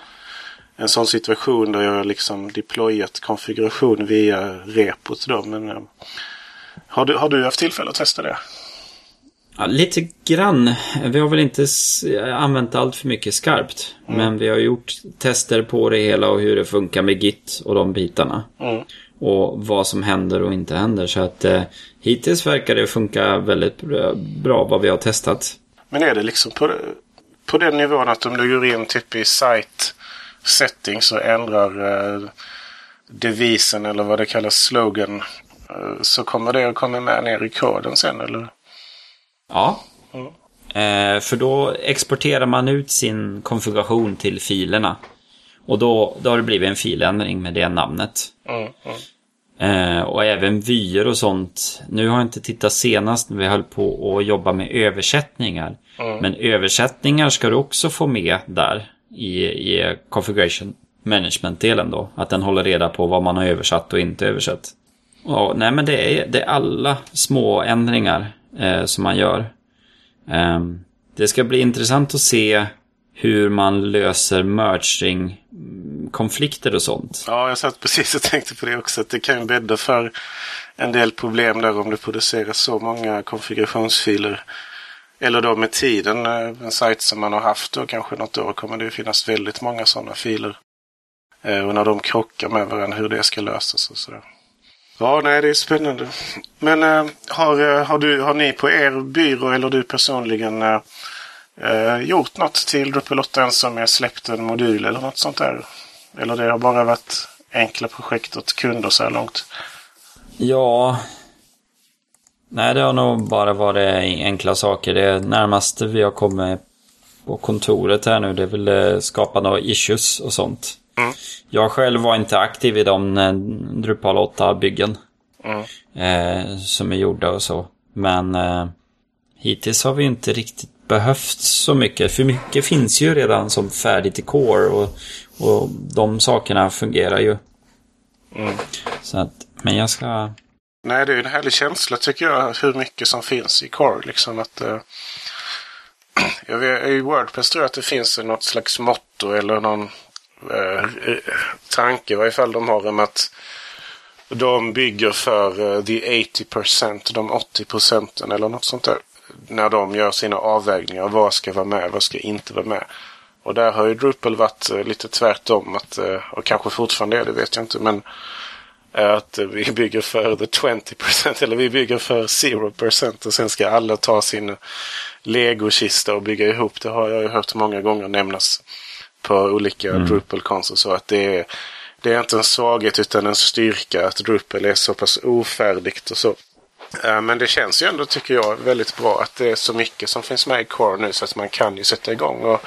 en sån situation där jag liksom deployat konfiguration via repot då. Men uh, har, du, har du haft tillfälle att testa det? Ja, lite grann. Vi har väl inte använt allt för mycket skarpt. Mm. Men vi har gjort tester på det hela och hur det funkar med Git och de bitarna. Mm. Och vad som händer och inte händer. Så att eh, hittills verkar det funka väldigt bra vad vi har testat. Men är det liksom på, på den nivån att om du går in typ i site settings och ändrar eh, devisen eller vad det kallas slogan. Eh, så kommer det att komma med ner i koden sen eller? Ja. Mm. Eh, för då exporterar man ut sin konfiguration till filerna. Och då, då har det blivit en filändring med det namnet. Mm, mm. Eh, och även vyer och sånt. Nu har jag inte tittat senast när vi höll på att jobba med översättningar. Mm. Men översättningar ska du också få med där i, i configuration management-delen då. Att den håller reda på vad man har översatt och inte översatt. Och, nej men det är, det är alla små ändringar eh, som man gör. Eh, det ska bli intressant att se hur man löser merging mm, konflikter och sånt. Ja, jag satt precis och tänkte på det också. Att det kan ju bädda för en del problem där om du producerar så många konfigurationsfiler. Eller då med tiden, eh, en sajt som man har haft då kanske något år kommer det finnas väldigt många sådana filer. Eh, och när de krockar med varandra, hur det ska lösas och sådär. Ja, nej, det är spännande. Men eh, har, har, du, har ni på er byrå eller du personligen äh, gjort något till Drupal 8 som är släppt en modul eller något sånt där? Eller det har bara varit enkla projekt åt kunder så här långt? Ja. Nej, det har nog bara varit enkla saker. Det närmaste vi har kommit på kontoret här nu, det är väl skapa några issues och sånt. Mm. Jag själv var inte aktiv i de eh, Drupal 8-byggen. Mm. Eh, som är gjorda och så. Men eh, hittills har vi inte riktigt behövt så mycket. För mycket finns ju redan som färdigt i Core och, och de sakerna fungerar ju. Mm. Så att, men jag ska... Nej, det är en härlig känsla tycker jag. Hur mycket som finns i Core. Liksom att... Uh, [clears throat] jag vet, I Wordpress tror jag att det finns något slags motto eller någon uh, tanke i varje fall de har om att de bygger för uh, the 80%, de 80 procenten eller något sånt där när de gör sina avvägningar. Vad ska vara med, vad ska inte vara med. Och där har ju Drupal varit eh, lite tvärtom. Att, eh, och kanske fortfarande är det, vet jag inte. Men eh, att vi bygger för the 20% eller vi bygger för 0% och sen ska alla ta sin legokista och bygga ihop. Det har jag ju hört många gånger nämnas på olika mm. Drupal-konst så att det är det är inte en svaghet utan en styrka att Drupal är så pass ofärdigt och så. Eh, men det känns ju ändå, tycker jag, väldigt bra att det är så mycket som finns med i Core nu så att man kan ju sätta igång och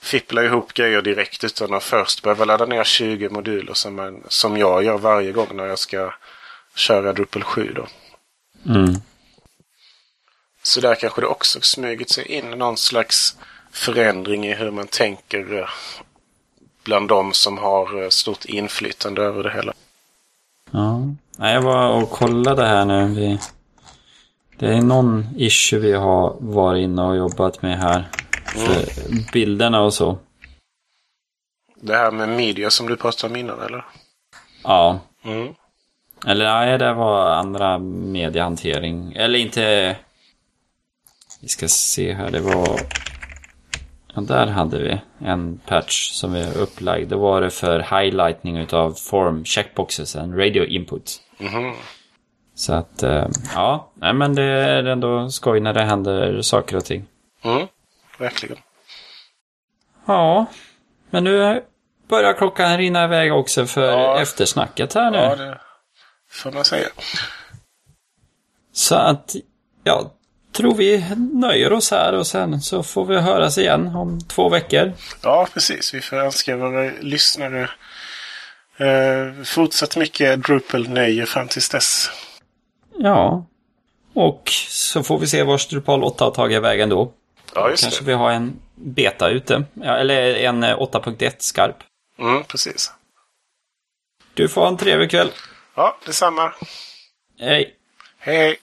fippla ihop grejer direkt utan att först behöva ladda ner 20 moduler som, man, som jag gör varje gång när jag ska köra Drupal 7 då. Mm. Så där kanske det också smugit sig in någon slags förändring i hur man tänker eh, bland de som har eh, stort inflytande över det hela. Ja, jag var och kollade här nu. Vi... Det är någon issue vi har varit inne och jobbat med här. För mm. bilderna och så. Det här med media som du pratade om innan eller? Ja. Mm. Eller nej, det var andra mediehantering. Eller inte... Vi ska se här, det var... Ja, där hade vi en patch som är upplagd. Det var det för highlightning utav form checkboxes and radio input. Mm. Så att, eh, ja, nej men det är ändå skoj när det händer saker och ting. Mm, verkligen. Ja, men nu börjar klockan rinna iväg också för ja. eftersnacket här nu. Ja, det får man säga. Så att, ja, tror vi nöjer oss här och sen så får vi höras igen om två veckor. Ja, precis. Vi får önska våra lyssnare eh, fortsatt mycket Drupal-nöje fram tills dess. Ja. Och så får vi se var Drupal 8 har tagit vägen då. Ja, just Kanske det. vi har en beta ute. Ja, eller en 8.1 eh, skarp. Mm, precis. Du får ha en trevlig kväll. Ja, detsamma. Hej. Hej, hej.